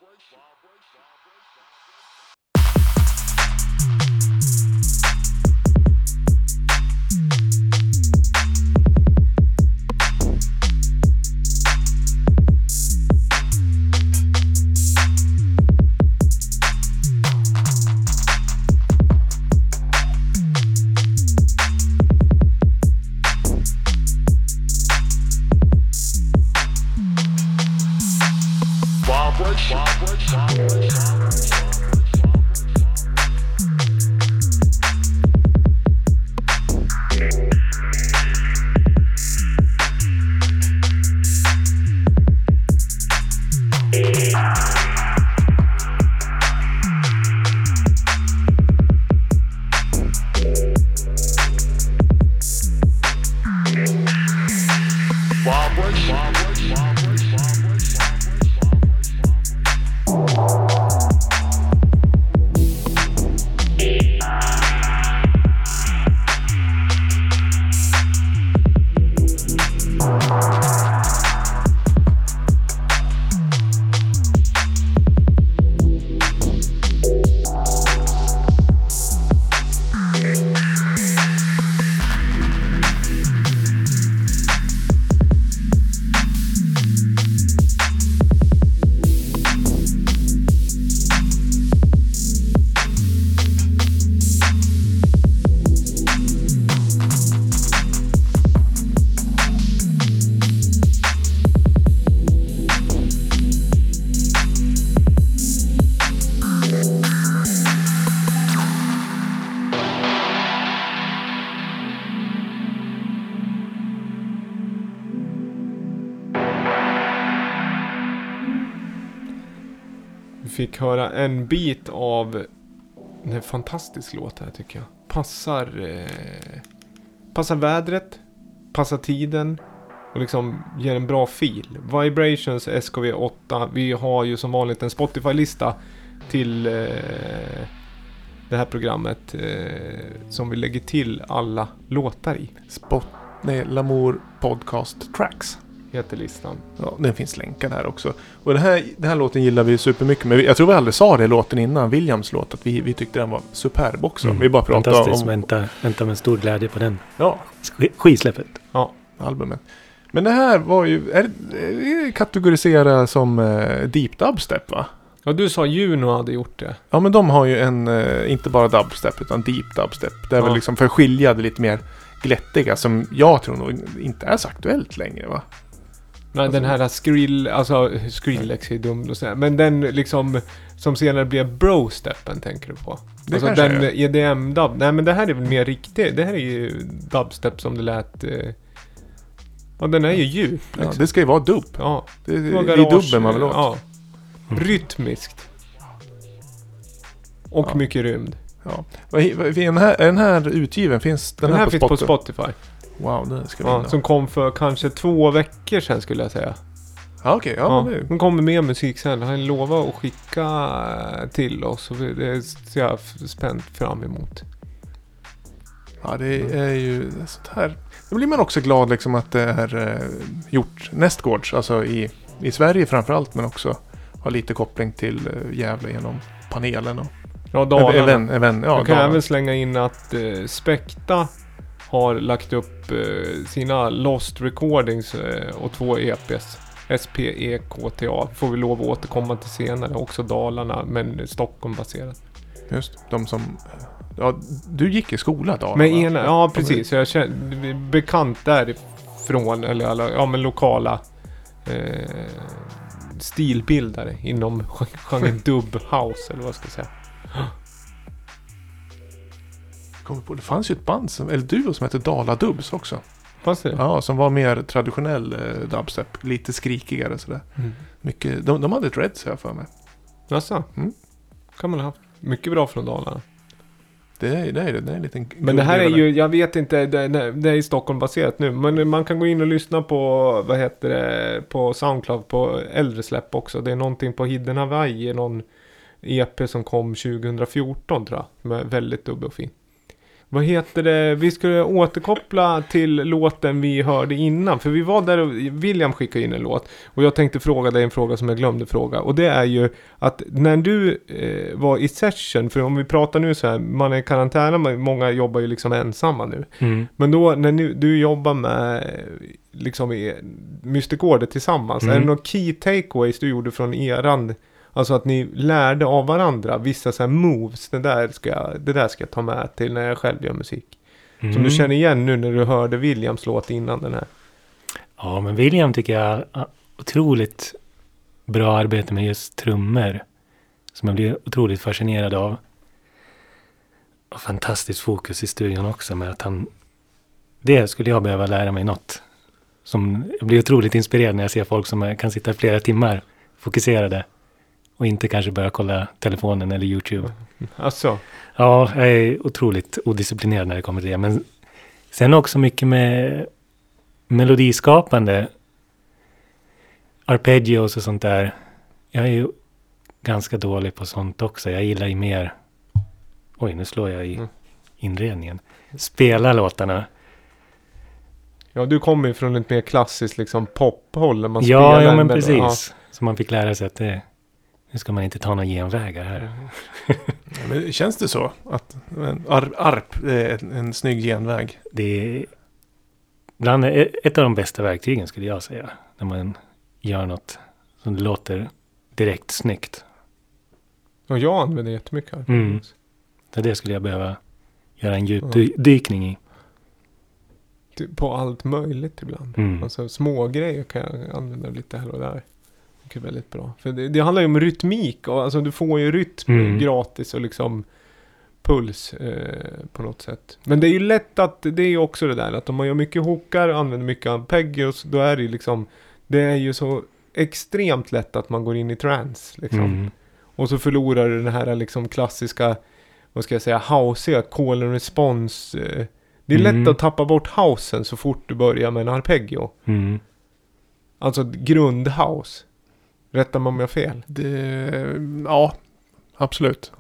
En bit av en fantastisk låt här tycker jag. Passar, eh, passar vädret, passar tiden och liksom ger en bra fil. Vibrations SKV8. Vi har ju som vanligt en Spotify-lista till eh, det här programmet eh, som vi lägger till alla låtar i. Spot... Nej, Lamour Podcast Tracks. Heter listan. Ja, den finns länkad här också. Och den här, den här låten gillar vi supermycket. Men vi, jag tror vi aldrig sa det låten innan, Williams låt, att vi, vi tyckte den var superb också. Mm. Vi bara pratade Fantastiskt. om Vänta, vänta med stor glädje på den ja, sk- skivsläppet. albumet. Men det här var ju, är, är kategorisera som eh, deep dubstep va? Ja, du sa Juno hade gjort det. Ja men de har ju en, eh, inte bara dubstep utan deep dubstep. Det är Ja. väl liksom för att skilja det lite mer glättiga som jag tror nog inte är så aktuellt längre va? Nej, den här Skrill, alltså Skrillex är dumt att säga. Men den liksom som senare blev Bro-steppen tänker du på? Det alltså den. EDM-dub. Nej men det här är väl mer riktigt. Det här är ju dubstep som det lät. Eh... Ja den är ju djup Ja, liksom. det ska ju vara dubb. Ja. Det, det, är dubben man vill åt. Ja. Rytmiskt. Och Ja. mycket rymd. Ja. Är, den här, är den här utgiven? Finns den, Den, här på finns Spotify? på Spotify. Wow, det ska vi Ja, som kom för kanske två veckor sedan skulle jag säga. Ja, okej. Ja, Ja, men de kommer med musik sen. Han lovade att skicka eh, till oss. Och det ser jag spänt fram emot. ja, det är ju sånt här. Då blir man också glad liksom att det är eh, gjort nästgårds. Alltså i, i Sverige framförallt. Men också har lite koppling till eh, Gävle genom panelen och Ja, Dalarna. även, även, ja, jag kan Dalarna. även slänga in att eh, Spekta har lagt upp eh, sina Lost Recordings eh, och två EPs. SPEKTA. Får vi lov att återkomma till senare. Också Dalarna, men Stockholm baserat. Just de som... Ja, du gick i skola Dalarna Men va? ena, ja precis. Jag känner, bekant därifrån, eller alla, ja men lokala eh, stilbildare inom gen- genren dub house eller vad ska jag säga. Kommer på, det fanns ju ett band, som, eller duo som hette Dala Dubs också. Fanns det? Ja, som var mer traditionell eh, dubstep. Lite skrikigare sådär. Mm. Mycket, de, de hade dreads har jag för mig. Jaså? Mm. Kan man ha haft. Mycket bra från Dalarna. Det är, det är, det är en liten Men det här är ju, jag vet inte, det, det det är i Stockholm baserat nu. Men man kan gå in och lyssna på, vad heter det, på Soundcloud på äldre släpp också. Det är någonting på Hidden Hawaii, någon EP som kom 2014 tror jag. Som är väldigt dubbel och fin. Vad heter det, vi skulle återkoppla till låten vi hörde innan. För vi var där och William skickade in en låt. Och jag tänkte fråga dig en fråga som jag glömde fråga. Och det är ju att när du eh, var i session, för om vi pratar nu så här, man är i karantän, många jobbar ju liksom ensamma nu. Mm. Men då när nu, du jobbar med liksom i Mystic Order tillsammans. Mm. Är det några key takeaways du gjorde från eran? Alltså att ni lärde av varandra vissa så här moves. Det där, ska jag, det där ska jag ta med till när jag själv gör musik. Som Mm. du känner igen nu när du hörde Williams låt innan den här. Ja, men William tycker jag otroligt bra arbete med just trummor. Som jag blir otroligt fascinerad av. Och fantastiskt fokus i studion också med att han... Det skulle jag behöva lära mig något. Som, jag blir otroligt inspirerad när jag ser folk som kan sitta flera timmar fokuserade. Och inte kanske börja kolla telefonen eller YouTube. Alltså, Ja, jag är otroligt odisciplinerad när det kommer till det. Men sen också mycket med melodiskapande. Arpeggios och sånt där. Jag är ju ganska dålig på sånt också. Jag gillar ju mer... Oj, nu slår jag i Mm. inredningen. Spela låtarna. ja du kommer ju från ett mer klassiskt liksom pophåll. Man Ja, spelar ja, en men precis. Så man fick lära sig att det... Nu ska man inte ta några genvägar här. Ja, känns det så? Att arp det är en, en snygg genväg? Det är bland ett av de bästa verktygen skulle jag säga. När man gör något som låter direkt snyggt. Och jag använder jättemycket här. Mm. Så det skulle jag behöva göra en djupdykning i. Typ På allt möjligt ibland. Mm. Alltså små grejer kan jag använda lite här och där. Är väldigt bra. För det, det handlar ju om rytmik och alltså du får ju rytm Mm. gratis och liksom puls eh, på något sätt. Men det är ju lätt att, det är ju också det där att om man gör mycket hookar, använder mycket arpeggios, då är det ju liksom, det är ju så extremt lätt att man går in i trance liksom. Mm. Och så förlorar du den här liksom klassiska, vad ska jag säga, hausiga call and response. eh. Det är lätt Mm. att tappa bort housen så fort du börjar med en arpeggio. Mm. Alltså grundhouse. Rätta mig om jag har fel. Det, ja, absolut.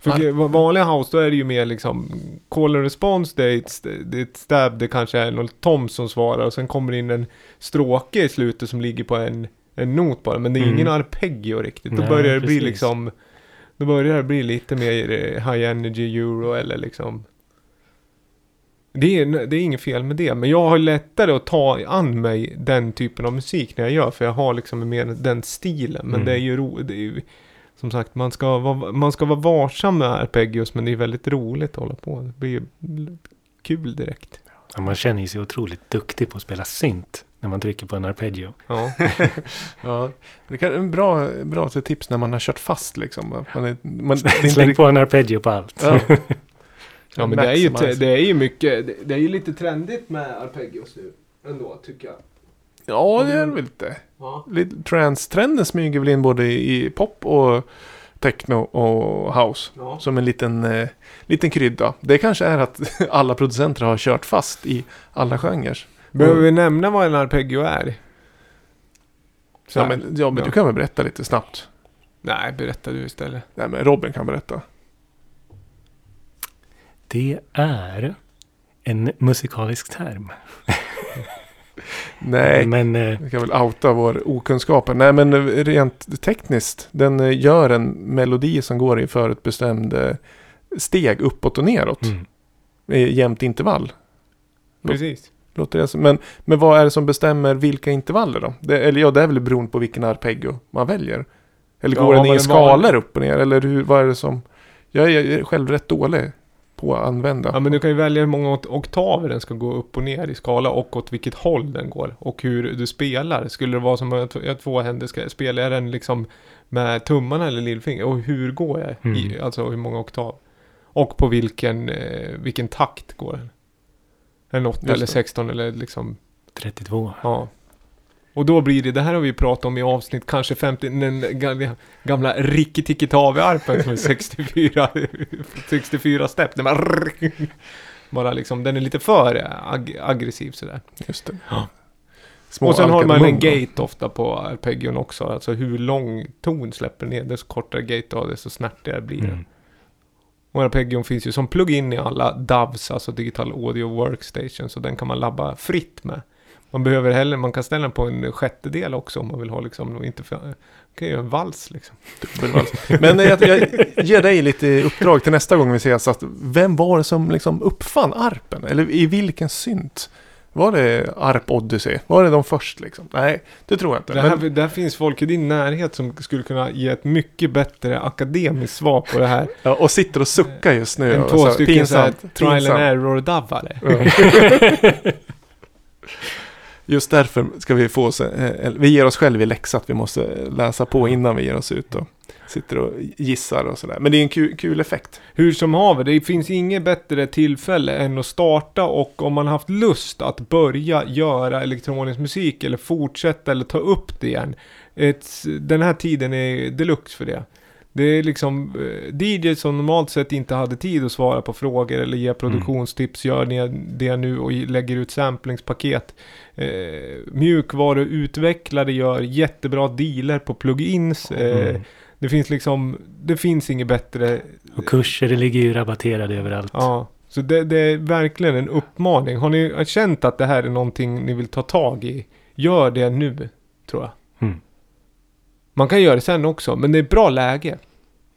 För vanliga house då är det ju mer liksom call and response, det är ett, det är ett stab, det kanske är någon tom som svarar och sen kommer det in en stråke i slutet som ligger på en, en not bara. Men det är Mm. ingen arpeggio riktigt. Då Nej, börjar det bli precis. liksom Då börjar det bli lite mer eh, high energy euro eller liksom det är, det är inget fel med det, men jag har lättare att ta an mig den typen av musik när jag gör, för jag har liksom mer den stilen. Men Mm. det är ju ro, det är ju, som sagt, man ska, vara, man ska vara varsam med arpeggios, men det är väldigt roligt att hålla på. Det blir ju kul direkt. Ja, man känner sig otroligt duktig på att spela synt. när man trycker på en arpeggio. Ja. Ja, det kan en bra, bra tips när man har kört fast liksom. Man är, man, Släng på en arpeggio på allt. Ja. Ja, men det är, ju, det är ju mycket, det- det är ju lite trendigt med arpeggios nu. Ändå, tycker jag. Ja, det är det väl. Ja. Lite Trance-trenden smyger väl in både i pop och techno och house. Ja. Som en liten, eh, liten krydda. Det kanske är att alla producenter har kört fast i alla genrer. Behöver vi nämna vad en arpeggio är? Ja, men, ja, men du kan väl berätta lite snabbt. Nej, berätta du istället. Nej, men Robin kan berätta. Det är en musikalisk term. Nej, Men eh, vi kan väl outa vår okunskap. Nej, men rent tekniskt. Den eh, gör en melodi som går i förutbestämd eh, steg uppåt och neråt. mm, I jämnt intervall. Precis. Låter det som. Men, men vad är det som bestämmer vilka intervaller då? Det, eller ja, det är väl beroende på vilken arpeggio man väljer. Eller Ja, går den vad i skalor upp och ner? Eller hur, vad är det som... Jag är, jag är själv rätt dålig på att använda. Ja, men du kan ju välja hur många oktaver den ska gå upp och ner i skala och åt vilket håll den går. Och hur du spelar. Skulle det vara som att jag två händer, ska spela den liksom med tummarna eller lillfinger? Och hur går jag? I, Mm. alltså hur många oktav? Och på vilken, eh, vilken takt går den? En 8 Just eller det. 16 eller liksom, 32. ja. Och då blir det, det här har vi pratat om i avsnitt kanske 50, den gamla, gamla Rikki-Tikki-Tavi-arpen som är 64, 64 stepp. Den bara, bara liksom, den är lite för ag aggressiv sådär. Just det. Ja. Små och sen har man en gate ofta på arpeggion också. Alltså hur lång ton släpper ner, desto kortare gate du har, desto snärtigare blir det. Mm. Och arpeggion finns ju som plug-in i alla DAWs, alltså Digital Audio Workstation, så den kan man labba fritt med. Man behöver heller, man kan ställa den på en sjättedel också om man vill ha liksom, inte för, man kan göra en vals liksom. Men jag, jag ger dig lite uppdrag till nästa gång vi ses. Att vem var det som liksom uppfann arpen? Eller i vilken synt? Var det Arp Odyssey? Var det de först liksom? Nej, det tror jag inte. Det här, Men, där finns folk i din närhet som skulle kunna ge ett mycket bättre akademiskt svar på det här. ja, och sitter och suckar just nu. och två stycken så här, pinsamt, trial and pinsamt. error-davare. Ja. Just därför ska vi få oss, eh, vi ger oss själva i läxa att vi måste läsa på innan vi ger oss ut och sitter och gissar och sådär. Men det är en kul, kul effekt. Hur som haver, det finns inget bättre tillfälle än att starta och om man haft lust att börja göra elektronisk musik eller fortsätta eller ta upp det igen. Ett, den här tiden är deluxe för det. Det är liksom eh, DJ som normalt sett inte hade tid att svara på frågor eller ge produktionstips, gör ni det nu och lägger ut samplingspaket. Eh, mjukvaruutvecklare gör jättebra dealer på plugins. Eh, Mm. Det finns liksom, det finns inget bättre Och kurser det ligger ju rabatterade överallt. Ja, så det, det är verkligen en uppmaning. Har ni känt att det här är någonting ni vill ta tag i? Gör det nu, tror jag. Man kan göra det sen också, men det är bra läge.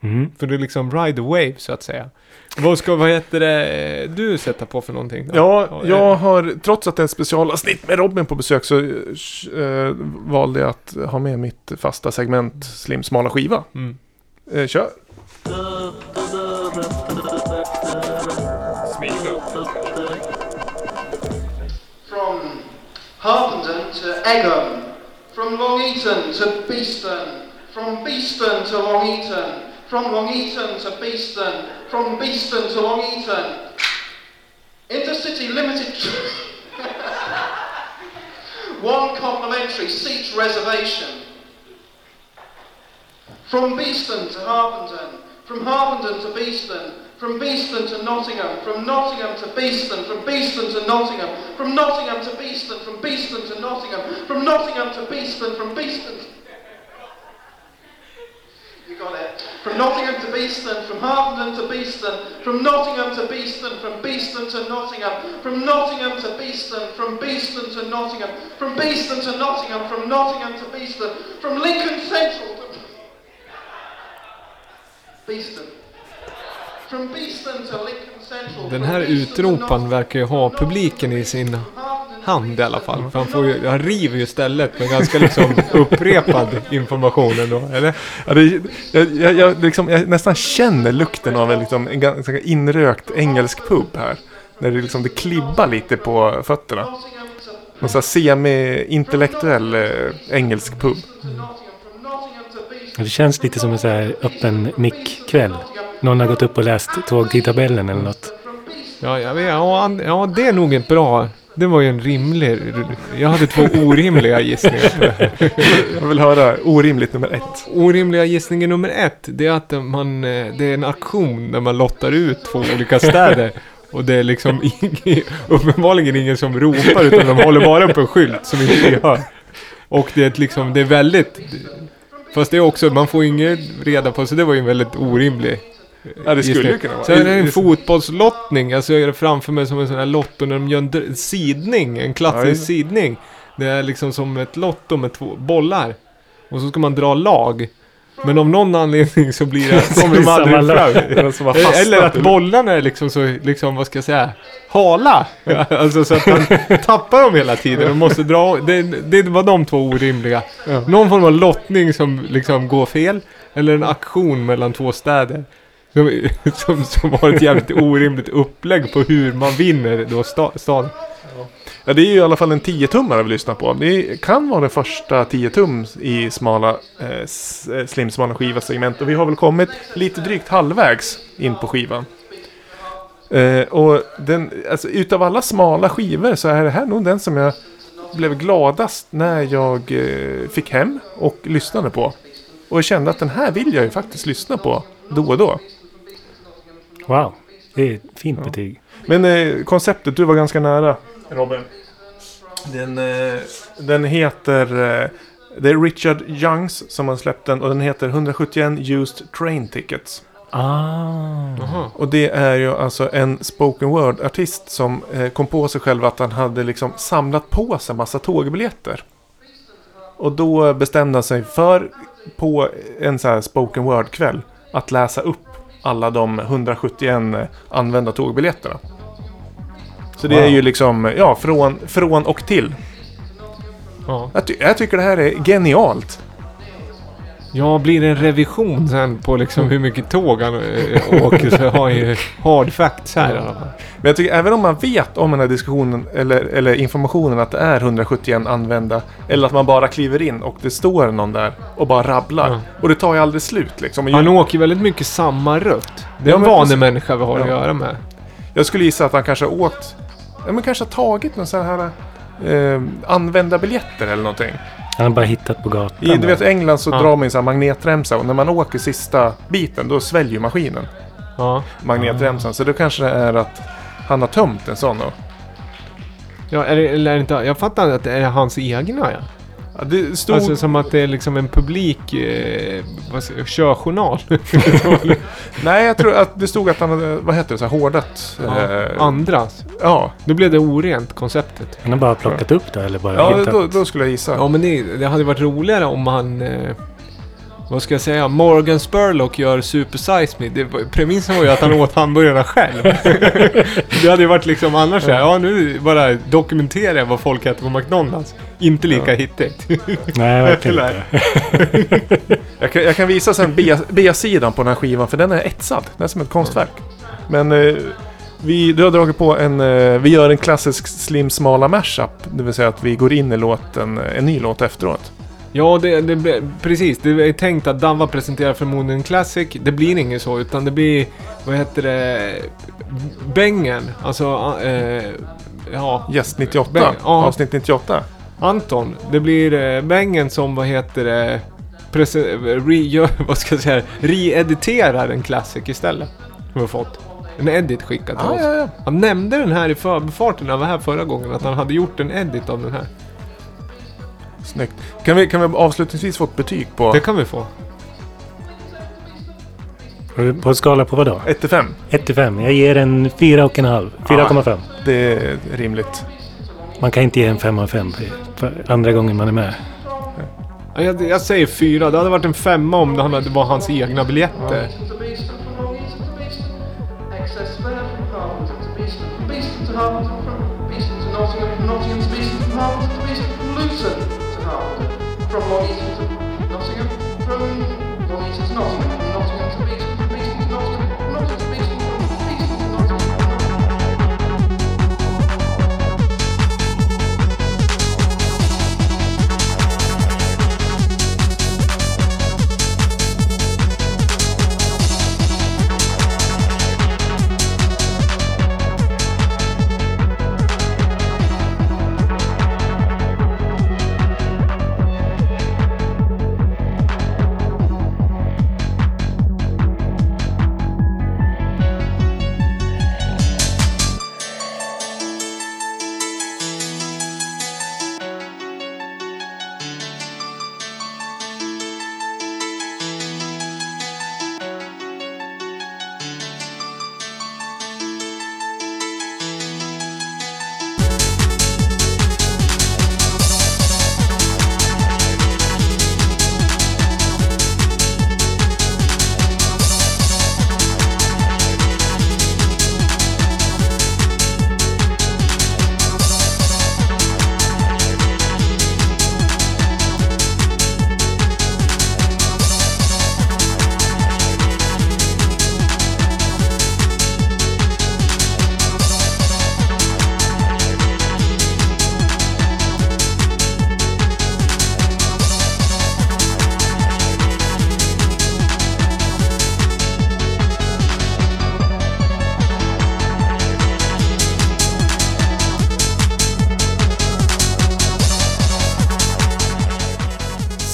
Mm. För det är liksom ride the wave, så att säga. Vad ska, vad heter det, du sätta på för någonting? Då? Ja, eh, jag har, trots att det är ett specialavsnitt med Robin på besök så eh, valde jag att ha med mitt fasta segment Slim smala skiva. Mm. Eh, kör! From Harpenden to Egham, from Long Eaton to Beeston, from Beeston to Long Eaton, from Long Eaton to Beeston, from Beeston to Long Eaton. Intercity Limited. One complimentary seat reservation. From Beeston to Harpenden, from Harpenden to Beeston, from Beeston to Nottingham, from Nottingham to Beeston, from Beeston to Nottingham, from Nottingham to Beeston, from Beeston to Nottingham, from Nottingham to Beeston, from Beeston. You got it. From Nottingham to Beeston, from Harpenden to Beeston, from Nottingham to Beeston, from Beeston to Nottingham, from Nottingham to Beeston, from Beeston to Nottingham, from Beeston to Nottingham, from Nottingham to Beeston, from Lincoln Central to Beeston. Den här utropan verkar ju ha publiken i sin hand i alla fall. För han, får ju, han river ju stället med ganska liksom upprepad information ändå, eller? Ja, det, jag, jag, jag, liksom, jag nästan känner lukten av en, liksom, en ganska inrökt engelsk pub här. När det, liksom, det klibbar lite på fötterna. Någon sån här semi-intellektuell eh, engelsk pub. Det känns lite som en så här öppen mick-kväll. Någon har gått upp och läst tågtidtabellen eller något. Ja, jag vet, ja, det är nog ett bra... Det var ju en rimlig... Jag hade två orimliga gissningar på det här. Jag vill höra orimligt nummer ett. Orimliga gissningen nummer ett, det är att man, eh, det är en aktion där man lottar ut två olika städer. Och det är liksom ing- uppenbarligen ingen som ropar utan de håller bara upp en skylt som inte vi hör. Och det är liksom, det är väldigt... Fast det är också, man får inget reda på, så det var ju en väldigt orimlig Ja, det skulle ju kunna vara. Sen är det en fotbollslottning, jag ser det framför mig som en sån här lotto när de gör en sidning, en Ja, klassisk det. sidning. Det är liksom som ett lotto med två bollar. Och så ska man dra lag. Men av någon anledning så blir det, kommer de aldrig fram. Eller att bollarna är liksom så, liksom vad ska jag säga, hala. alltså så att man tappar dem hela tiden och måste dra, det, det var de två orimliga. Någon form av lottning som liksom går fel. Eller en aktion mellan två städer. Som, som, som har ett jävligt orimligt upplägg på hur man vinner då sta, staden. Ja, det är ju i alla fall en 10-tummare vi lyssnar på. Det kan vara den första 10-tum i smala, eh, eh slimsmala. Och vi har väl kommit lite drygt halvvägs in på skivan. Eh, och den, alltså, utav alla smala skivor så är det här nog den som jag blev gladast när jag eh, fick hem och lyssnade på. Och jag kände att den här vill jag ju faktiskt lyssna på då och då. Wow, det är ett fint betyg. Men eh, konceptet, du var ganska nära Robin. Den, eh, den heter... Eh, det är Richard Youngs som har släppt den och den heter 171 Used Train Tickets. Ah. Och det är ju alltså en spoken word-artist som eh, kom på sig själv att han hade liksom samlat på sig massa tågbiljetter. Och då bestämde han sig för på en så här spoken word-kväll att läsa upp alla de 171 använda tågbiljetterna. Så det Wow. är ju liksom, ja, från, från och till. Ja. Jag, ty- jag tycker det här är genialt. Ja, blir det en revision sen på liksom hur mycket tåg han äh, åker så har jag ju hard facts här. Men jag tycker även om man vet om den här diskussionen eller, eller informationen att det är 171 använda. Eller att man bara kliver in och det står någon där och bara rabblar. Ja. Och det tar ju aldrig slut liksom. Han åker väldigt mycket samma rutt. Det är en vanlig människa vi har att Ja. göra med. jag skulle gissa att han kanske åkt, ja men kanske har tagit någon sån här eh, använda biljetter eller någonting. Han har bara hittat på gatan. I du vet England så Ja. drar man en sån här magnetremsa och när man åker sista biten då sväljer maskinen Ja. magnetremsan. Så då kanske det är att han har tömt en sån då. Ja, är det, eller är det inte, jag fattar att det är hans egna ja. Ja, det stod... Alltså som att det är liksom en publik eh, vad säger, jag, körjournal. Nej, jag tror att det stod att han hade, vad heter det, så här hårdat. ja. eh, Andras. ja. Då blev det orent konceptet. Han har bara plockat upp det eller bara ja hittat. då, då skulle jag gissa. Ja men det, det hade varit roligare om han... Eh, vad ska jag säga? Morgan Spurlock gör Super Size Me. Det, premissen var ju att han åt hamburgarna själv. det hade ju varit liksom annars så här, ja nu bara dokumenterar jag vad folk äter på McDonalds. Inte lika Ja. hittigt. Nej, verkligen inte. Jag, kan, jag kan visa sen B-sidan på den här skivan för den är etsad. Den är som ett konstverk. Men eh, vi, du har dragit på en, eh, vi gör en klassisk slim smala mashup. Det vill säga att vi går in i låten, eh, en ny låt efteråt. Ja, det, det, blir- precis. Det är tänkt att Dava presenterar förmodligen en Classic. Det blir inget så, utan det blir, vad heter det, Bengen. Alltså, eh, ja, Gäst 98, Ben- ja. avsnitt 98. Anton. Det blir eh, Bengen som, vad heter det, prese- re, gör, vad ska jag säga, re-editerar en Classic istället. Som vi har fått. En edit skickad till Ah, oss. ja, ja. Han nämnde den här i förbifarten av det här förra gången, att han hade gjort en edit av den här. Snyggt. Kan vi, kan vi avslutningsvis få ett betyg på Det kan vi få. På en skala på vad då? 1 till 5? 1 till 5. Jag ger en 4,5. 4,5. Det är rimligt. Man kan inte ge en 5 av 5 för andra gången man är med. Ja, Jag, jag säger fyra. Det hade varit en femma om det var hans egna biljetter. to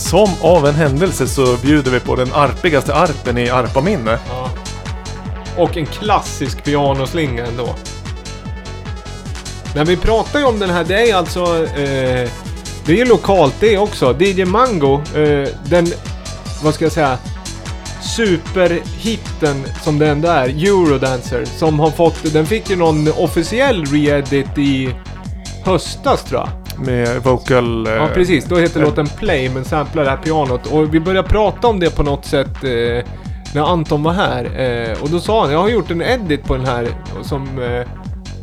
Som av en händelse så bjuder vi på den arpigaste arpen i arpaminne. Ja. Och en klassisk pianoslinga ändå. När vi pratar ju om den här, det är ju alltså... Eh, det är ju lokalt det också. DJ Mango, eh, den... Vad ska jag säga? Superhitten som det ändå är, Eurodancer, som har fått... Den fick ju någon officiell re-edit i höstas tror jag. Med vocal... eh, Ja precis, då heter eh, låten Play men samplar det här pianot. Och vi började prata om det på något sätt eh, när Anton var här. Eh, och då sa han, jag har gjort en edit på den här som eh,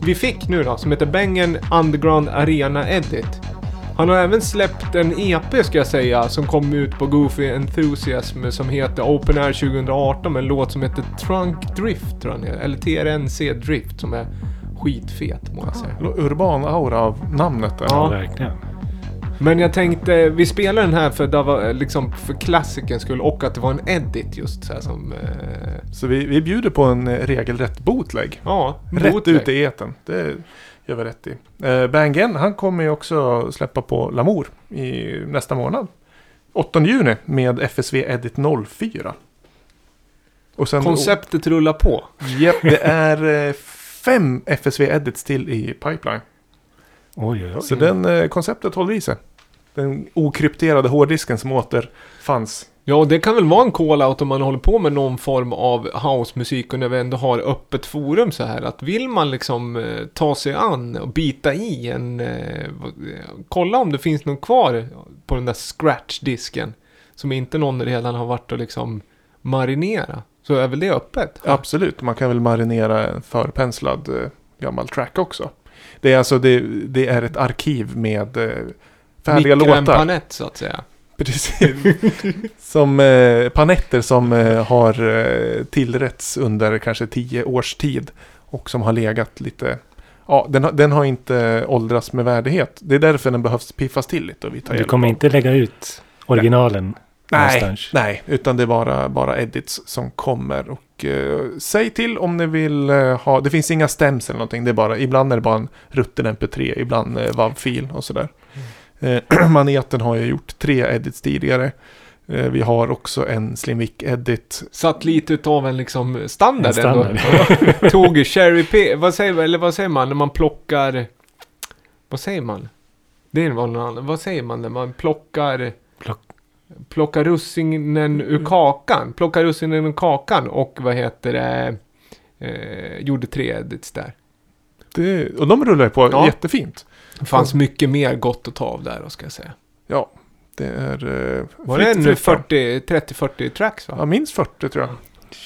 vi fick nu då, som heter Bengen Underground Arena Edit. Han har även släppt en EP ska jag säga, som kom ut på Goofy Enthusiasm som heter Open Air 2018 med en låt som heter Trunk Drift tror jag. Eller TRNC Drift som är skitfet må jag säga. Urban aura av namnet där. Ja. Verkligen. Men jag tänkte, vi spelar den här för, det var, liksom, för klassikens skull och att det var en edit just så här som... Eh, Så vi, vi bjuder på en eh, regelrätt bootleg. ja, Rätt bootleg. ut i eten. Det gör vi rätt i. Eh, Bangen, han kommer ju också släppa på Lamour i nästa månad. 8 juni med FSV Edit 04. Och sen, Konceptet rullar på. Japp, det är eh, fem FSV Edits till i pipeline. Oj, oj, oj. Så den eh, konceptet håller i sig. Den okrypterade hårddisken som återfanns. Ja, och det kan väl vara en call-out om man håller på med någon form av housemusik och när vi ändå har öppet forum så här. Att vill man liksom eh, ta sig an och bita i en... Eh, eh, kolla om det finns någon kvar på den där scratch-disken. Som inte någon redan har varit och liksom marinera. Så är väl det öppet? Absolut, man kan väl marinera en förpenslad eh, gammal track också. Det är alltså det, det är ett arkiv med eh, färdiga låtar. panett så att säga. Precis. som eh, panetter som eh, har eh, tillrätts under kanske tio års tid. Och som har legat lite... Ja, den, har- den har inte åldrats med värdighet. Det är därför den behövs piffas till lite. Och vi tar Du kommer av- inte lägga ut originalen Nej, någonstans? nej, utan det är bara, bara edits som kommer. Och eh, säg till om ni vill eh, ha, det finns inga stems eller någonting. Det är bara, ibland är det bara en rutten mp3, ibland eh, WAV-fil och sådär. Eh, Maneten har ju gjort tre edits tidigare. Eh, vi har också en Slimvik edit. Satt lite utav en liksom standard, En standard. ändå. Tog cherry p vad säger, eller vad säger man när man plockar... Vad säger man? Det är någon annan. Vad säger man när man plockar... Plock- Plockar russinen ur kakan. Plockar russinen ur kakan och vad heter det... Eh, gjorde tre edits där. Det, och de rullar ju på Ja. jättefint. Det fanns mycket mer gott att ta av där, då ska jag säga. Ja, det är... Eh, Var det. 40, 30-40 tracks va? Ja, minst 40 tror jag.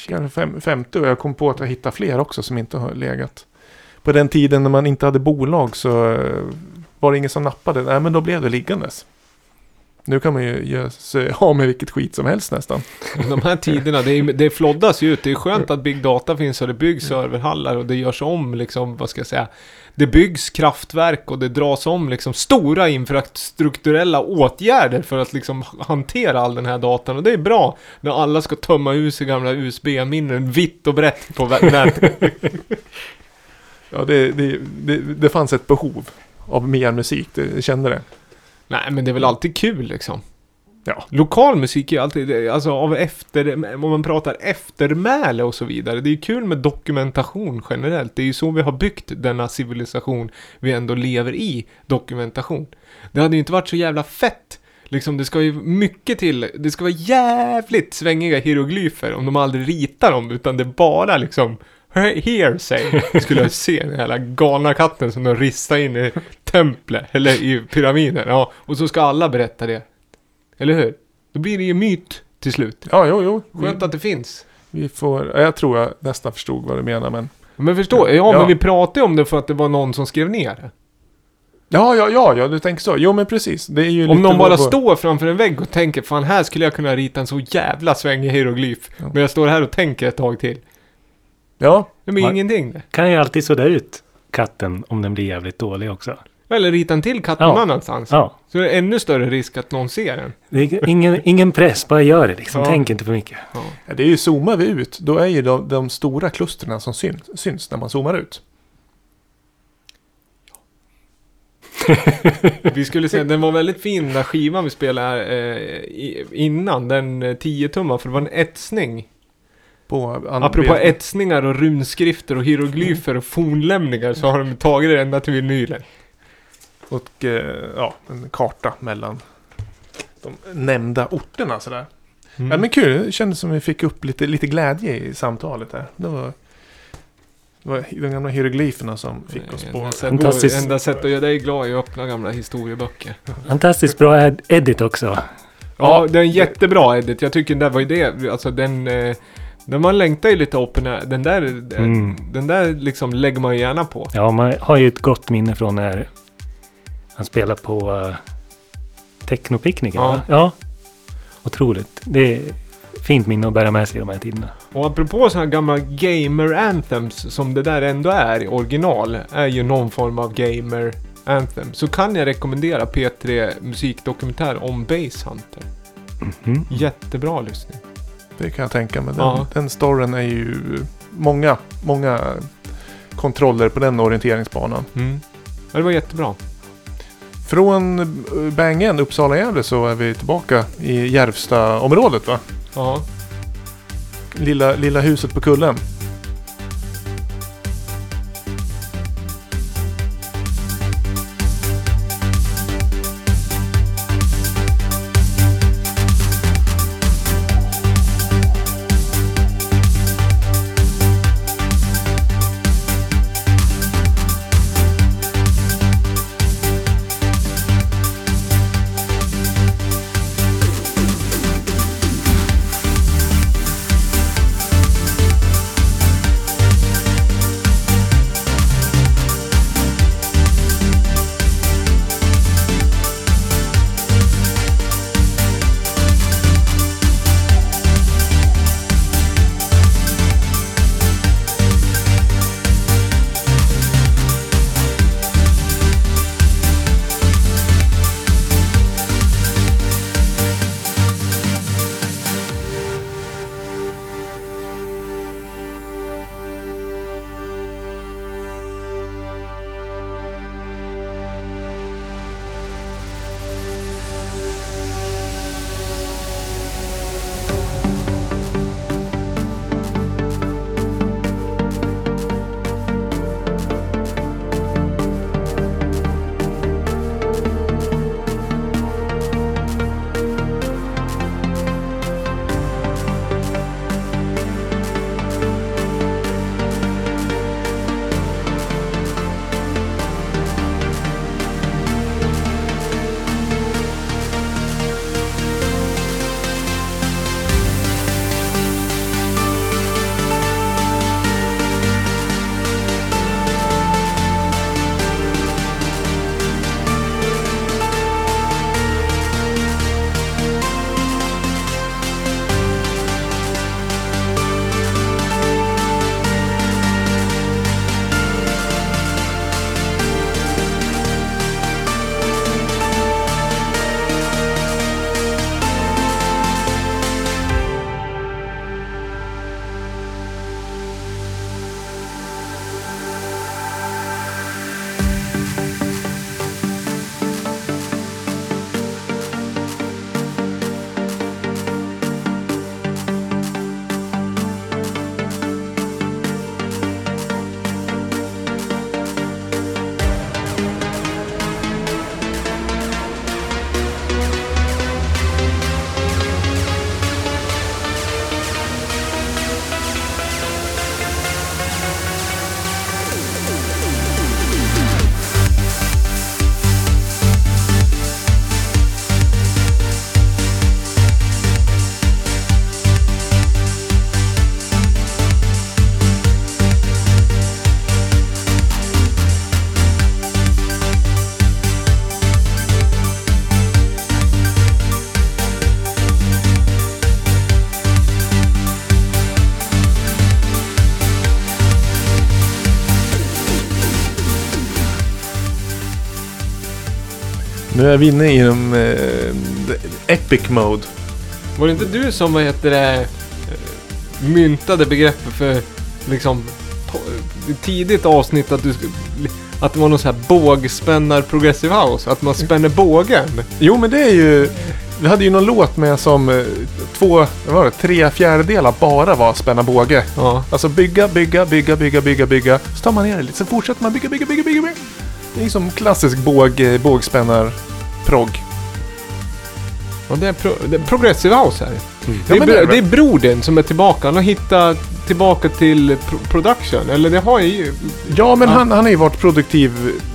Kanske fem- 50 och jag kom på att jag hittade fler också som inte har legat. På den tiden när man inte hade bolag så eh, var det ingen som nappade. Nej, men då blev det liggandes. Nu kan man ju ge sig av med vilket skit som helst nästan. De här tiderna, det, är, det floddas ju ut. Det är skönt att Big Data finns och det byggs serverhallar och det görs om liksom, vad ska jag säga. Det byggs kraftverk och det dras om liksom stora infrastrukturella åtgärder för att liksom hantera all den här datan. Och det är bra när alla ska tömma ur sig gamla USB-minnen vitt och brett på nätet. Ja, det, det, det, det fanns ett behov av mer musik. Det, jag kände det. Nej, men det är väl alltid kul liksom. Ja. Lokal musik är ju alltid, alltså av efter, om man pratar eftermäle och så vidare. Det är ju kul med dokumentation generellt. Det är ju så vi har byggt denna civilisation vi ändå lever i, dokumentation. Det hade ju inte varit så jävla fett. Liksom det ska ju mycket till, det ska vara jävligt svängiga hieroglyfer om de aldrig ritar dem, utan det är bara liksom hearsay. Skulle jag se den här galna katten som de ristar in i templet, eller i pyramiden. Ja, och så ska alla berätta det. Eller hur? Då blir det ju myt till slut. Ja, jo, jo. Skönt att det finns. vi får, ja, jag tror jag nästan förstod vad du menar, men... Men förstå, ja, Ja. men vi pratade om det för att det var någon som skrev ner det. Ja, ja, ja, ja, du tänker så. Jo, men precis. Det är ju Om någon bara vad- står framför en vägg och tänker fan här skulle jag kunna rita en så jävla svängig hieroglyf. Ja. Men jag står här och tänker ett tag till. Ja, Det blir Va? ingenting det. Kan ju alltid sudda ut katten om den blir jävligt dålig också. Eller rita en till katt Ja. någon annanstans. Ja, Så är det ännu större risk att någon ser den. det är ingen, ingen press, bara gör det liksom. Ja. Tänk inte för mycket. Ja. Ja, det är ju zoomar vi ut, då är ju de, de stora klustren som syns, syns när man zoomar ut. vi skulle säga, den var väldigt fin den där skivan vi spelade här, eh, i, innan, den eh, 10 tummar för det var en etsning. På Apropå etsningar och runskrifter och hieroglyfer och fornlämningar så har de tagit det ända till vinylen. Och eh, ja, en karta mellan de nämnda orterna sådär. Mm. Ja, men kul, det kändes som vi fick upp lite, lite glädje i samtalet här. Det var, det var de gamla hieroglyferna som fick oss på... Fantastiskt. enda sätt att göra dig glad är att öppna gamla historieböcker. Fantastiskt bra ed- edit också. Ja, det är en jättebra edit. Jag tycker den där var ju det, alltså den... Eh, den man längtar ju lite open air. Den där, eh, Mm. den där liksom lägger man ju gärna på. Ja, man har ju ett gott minne från när han spelar på uh, Technopicknicken. Ja. ja. Otroligt. Det är fint minne att bära med sig i de här tiderna. Och apropå sådana gamla gamer anthems som det där ändå är i original, är ju någon form av gamer anthem. Så kan jag rekommendera P3 musikdokumentär om Base Hunter. Mhm. Jättebra lyssning. Det kan jag tänka mig. Den, Ja. den storyn är ju många, många kontroller på den orienteringsbanan. Mm. Ja, det var jättebra. Från eh, Bängen, Uppsala-Gävle så är vi tillbaka i Järvsta-området va? Ja. Lilla, lilla huset på kullen. Är vi inne i de, eh, epic mode. Var det inte du som, vad heter det, myntade begreppet för liksom tidigt avsnitt att du att det var någon så här bågspännar progressive house. Att man spänner bågen. Jo, men det är ju... Vi hade ju någon låt med som eh, två, vad var det, tre fjärdedelar bara var spänna båge. Ja. Alltså bygga, bygga, bygga, bygga, bygga, bygga. Så tar man ner det lite, sen fortsätter man bygga, bygga, bygga, bygga. bygga. Det är som klassisk båg, eh, bågspännar progg. Och det är, pro, det är progressive house här. Ja, Det, är, bro- det är det är brodern som är tillbaka. Han har hittat tillbaka till pro production. Eller det har ju... Ja, men Ja. Han, han har ju varit produktiv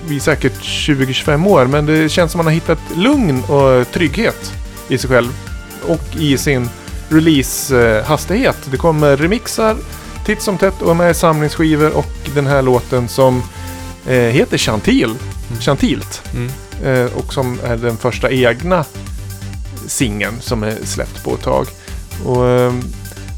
i säkert 20-25 år. Men det känns som att han har hittat lugn och trygghet i sig själv. Och i sin release-hastighet. Det kommer remixar titt som tätt och med samlingsskivor och den här låten som eh, heter Chantil. Chantilt. Mm. Eh, och som är den första egna singeln som är släppt på ett tag. Och, ehm,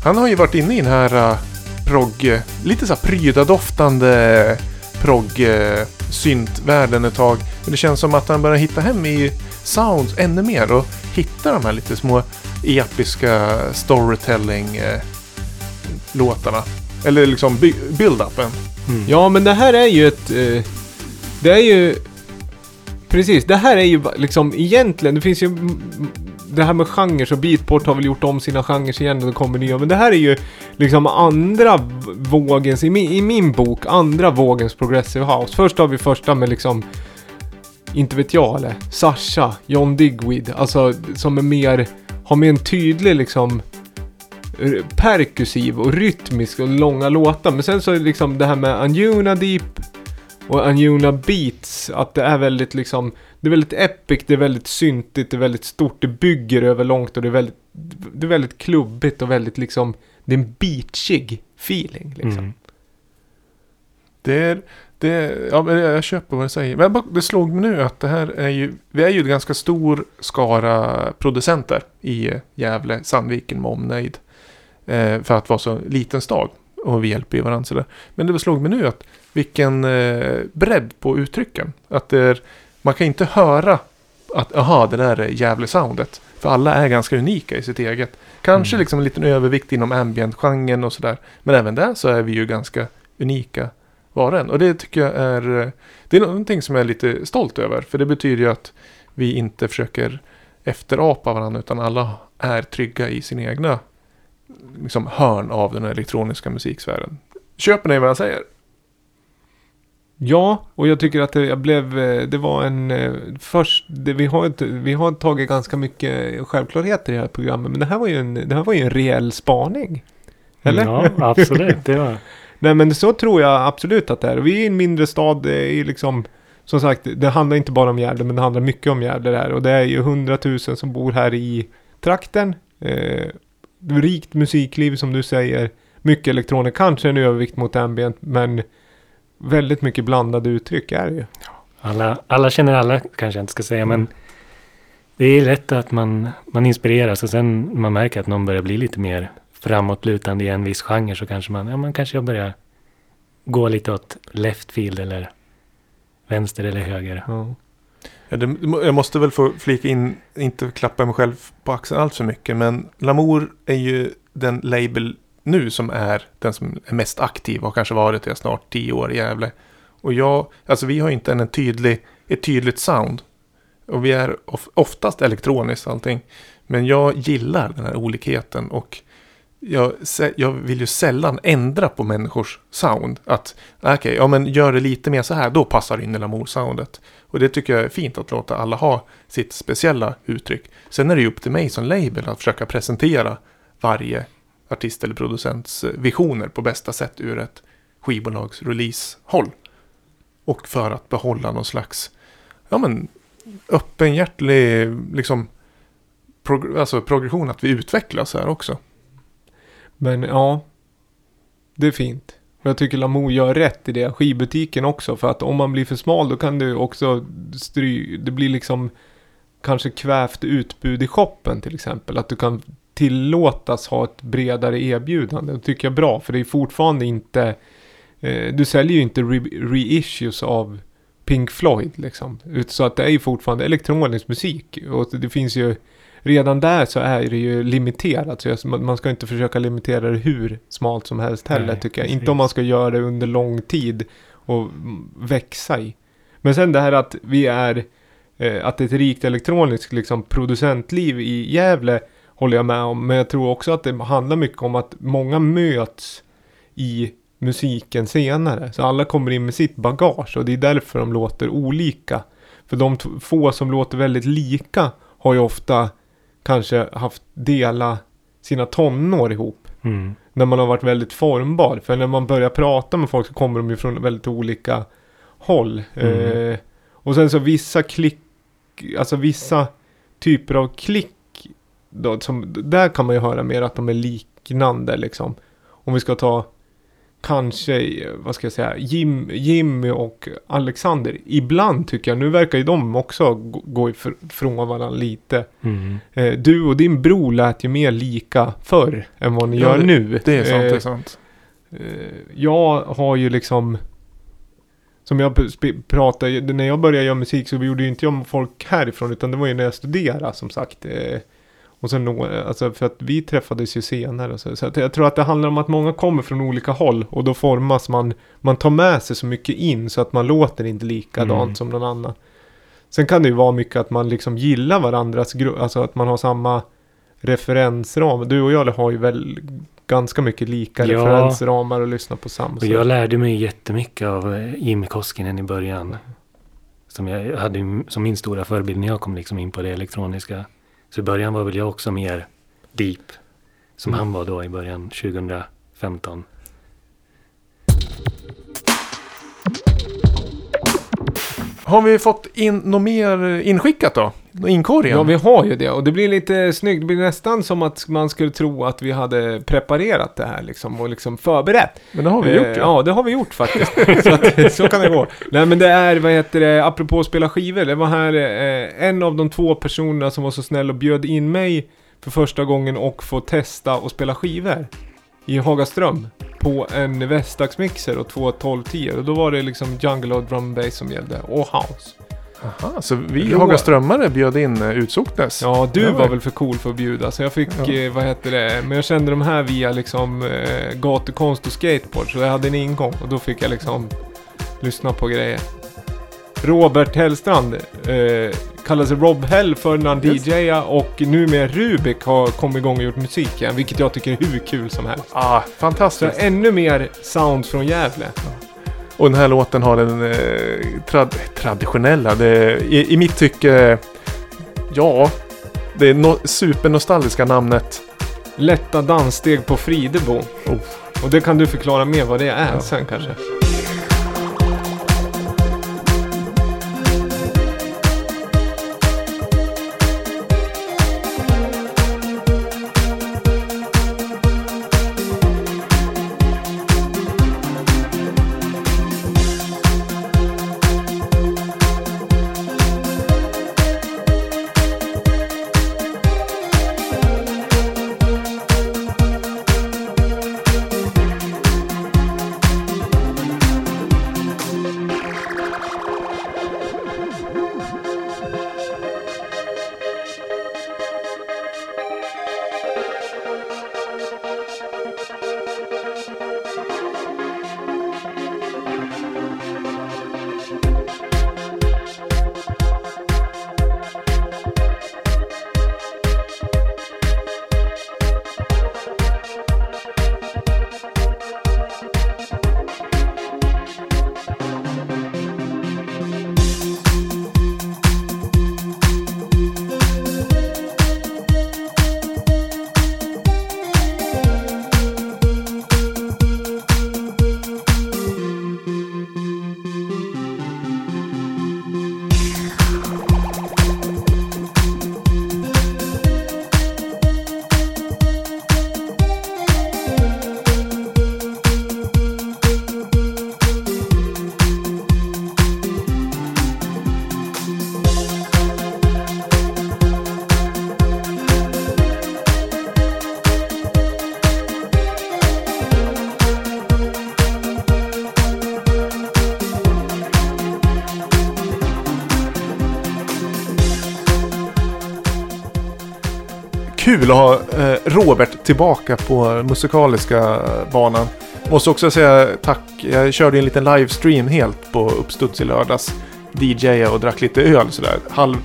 han har ju varit inne i den här uh, progg, lite så här prydadoftande progg eh, syntvärlden ett tag. Men det känns som att han börjar hitta hem i sounds ännu mer och hitta de här lite små episka storytelling-låtarna. Eh, Eller liksom by- build-upen. Mm. Ja, men det här är ju ett... Det är ju... Precis, det här är ju liksom egentligen, det finns ju... Det här med genrer, så Beatport har väl gjort om sina genrer igen och det kommer nya. Men det här är ju liksom andra vågens, i min, i min bok, andra vågens progressive house. Först har vi första med liksom... Inte vet jag eller? Sasha, John Digweed. Alltså som är mer... Har mer en tydlig liksom... perkursiv Perkussiv och rytmisk och långa låtar. Men sen så är det liksom det här med Anjuna Deep och Anjuna Beats. Att det är väldigt liksom... Det är väldigt epic, det är väldigt syntigt, det är väldigt stort, det bygger över långt och det är väldigt... Det är väldigt klubbigt och väldigt liksom... Det är en beachig feeling liksom. Mm. Det är, det är, ja, jag köper vad du säger. Men det slog mig nu att det här är ju, vi är ju en ganska stor skara producenter i Gävle, Sandviken med omnejd. Eh, för att vara så liten stad. Och vi hjälper ju varandra sådär. Men det slog mig nu att vilken eh, bredd på uttrycken. Att det är, man kan inte höra att aha, det där är Gävle-soundet. För alla är ganska unika i sitt eget. Kanske Mm. liksom en liten övervikt inom ambient-genren och sådär. Men även där så är vi ju ganska unika var och en. Och det tycker jag är, eh, det är någonting som jag är lite stolt över. För det betyder ju att vi inte försöker efterapa varandra utan alla är trygga i sin egna liksom, hörn av den elektroniska musiksfären. Köper ni vad jag säger? Ja, och jag tycker att det, jag blev, eh, det var en eh, först, det, vi, har, vi har tagit ganska mycket självklarheter i det här programmet, men det här var ju en, det här var ju en reell spaning. Eller? Ja, absolut. Det var... Nej men så tror jag absolut att det är. Vi är en mindre stad, det är liksom som sagt, det handlar inte bara om Gävle, men det handlar mycket om Gävle där. Och det är ju hundratusen som bor här i trakten. Eh, rikt musikliv som du säger. Mycket elektronik, kanske en övervikt mot ambient, men väldigt mycket blandade uttryck är det ju. Alla, alla känner alla, kanske jag inte ska säga, men det är lätt att man, man inspireras och sen man märker att någon börjar bli lite mer framåtlutande i en viss genre så kanske man, ja man kanske börjar gå lite åt left field eller vänster eller höger. Ja. Ja, det, jag måste väl få flika in, inte klappa mig själv på axeln allt för mycket, men Lamour är ju den label nu som är den som är mest aktiv och har kanske varit det snart tio år i Gävle. Och jag, alltså vi har inte en tydlig, ett tydligt sound. Och vi är of, oftast elektroniskt allting. Men jag gillar den här olikheten och jag, jag vill ju sällan ändra på människors sound. Att ah, okej, ja men gör det lite mer så här, då passar det in i Lamour-soundet. Och det tycker jag är fint att låta alla ha sitt speciella uttryck. Sen är det ju upp till mig som label att försöka presentera varje artist eller producents eh, visioner på bästa sätt ur ett skivbolags release-håll. Och för att behålla någon slags, ja men, öppenhjärtlig, liksom, prog- alltså progression, att vi utvecklas här också. Men ja, det är fint. Och jag tycker Lamour gör rätt i det. Skivbutiken också. För att om man blir för smal då kan du också stry... Det blir liksom kanske kvävt utbud i shoppen till exempel. Att du kan tillåtas ha ett bredare erbjudande. Det tycker jag är bra. För det är fortfarande inte... Eh, du säljer ju inte re- reissues av Pink Floyd liksom. Så att det är ju fortfarande elektronisk musik. Och det finns ju... Redan där så är det ju limiterat. Så man ska inte försöka limitera det hur smalt som helst heller Nej, tycker jag. precis. Inte om man ska göra det under lång tid. och växa i. Men sen det här att vi är, eh, att det är ett rikt elektroniskt liksom, producentliv i Gävle håller jag med om. Men jag tror också att det handlar mycket om att många möts i musiken senare. Så alla kommer in med sitt bagage och det är därför de låter olika. För de få som låter väldigt lika har ju ofta kanske haft dela sina tonår ihop. Mm. När man har varit väldigt formbar. För när man börjar prata med folk så kommer de ju från väldigt olika håll. Mm. Eh, och sen så vissa klick, alltså vissa typer av klick. Då, som, där kan man ju höra mer att de är liknande liksom. Om vi ska ta kanske, eh, vad ska jag säga, Jim, Jimmy och Alexander. Ibland tycker jag, nu verkar ju de också gå- ifrån varandra lite. Mm. Eh, du och din bror lät ju mer lika förr än vad ni Ja, gör nu. Det är sant, det är Eh, sant. eh, jag har ju liksom... Som jag pratade, när jag började göra musik så gjorde ju inte jag folk härifrån utan det var ju när jag studerade som sagt. Och sen alltså för att vi träffades ju senare. Så, så att jag tror att det handlar om att många kommer från olika håll och då formas man. Man tar med sig så mycket in så att man låter inte likadant Mm. som någon annan. Sen kan det ju vara mycket att man liksom gillar varandras gru- alltså att man har samma referensram. Du och jag har ju väl ganska mycket lika Ja. referensramar och lyssnar på samma Och jag lärde mig jättemycket av eh, Jimmy Koskinen i början. Som jag hade som min stora förebild när jag kom liksom in på det elektroniska. Så i början var väl jag också mer deep. Som Mm. han var då i början 2015. Har vi fått in något mer inskickat då? Inkorgen? Ja, vi har ju det och det blir lite snyggt. Det blir nästan som att man skulle tro att vi hade preparerat det här liksom och liksom förberett. Men det har vi Eh, gjort ja. Ja, det har vi gjort faktiskt. så, att, så kan det gå. Nej, men det är, vad heter det, apropå att spela skivor. Det var här eh, en av de två personerna som var så snäll och bjöd in mig för första gången och få testa och spela skivor i Hagaström på en Vestaxmixer och två 1210 och då var det liksom jungle och drum bass som gällde och house. Aha, så vi, Rå- Hagaströmmare bjöd in uh, Utsocknes. Ja, du Ja, var väl för cool för att bjuda så jag fick, Ja. eh, vad heter det, men jag kände de här via liksom eh, gatukonst och skateboard så jag hade en ingång och då fick jag liksom lyssna på grejer. Robert Hellstrand eh, sig Rob Hell för när han Just. DJar och nu med Rubik har kommit igång och gjort musik igen, vilket jag tycker är hur kul som helst. Ah, Så fantastiskt. ännu mer sound från Gävle. Och den här låten har den eh, trad traditionella, det, i, i mitt tycke, ja, det no supernostalgiska namnet. Lätta danssteg på Fridebo. Oh. Och det kan du förklara mer vad det är Ja. sen kanske. Vill ha eh, Robert tillbaka på musikaliska banan. Måste också säga tack. Jag körde en liten livestream helt på uppstuds i lördags. DJ och drack lite öl sådär. Halv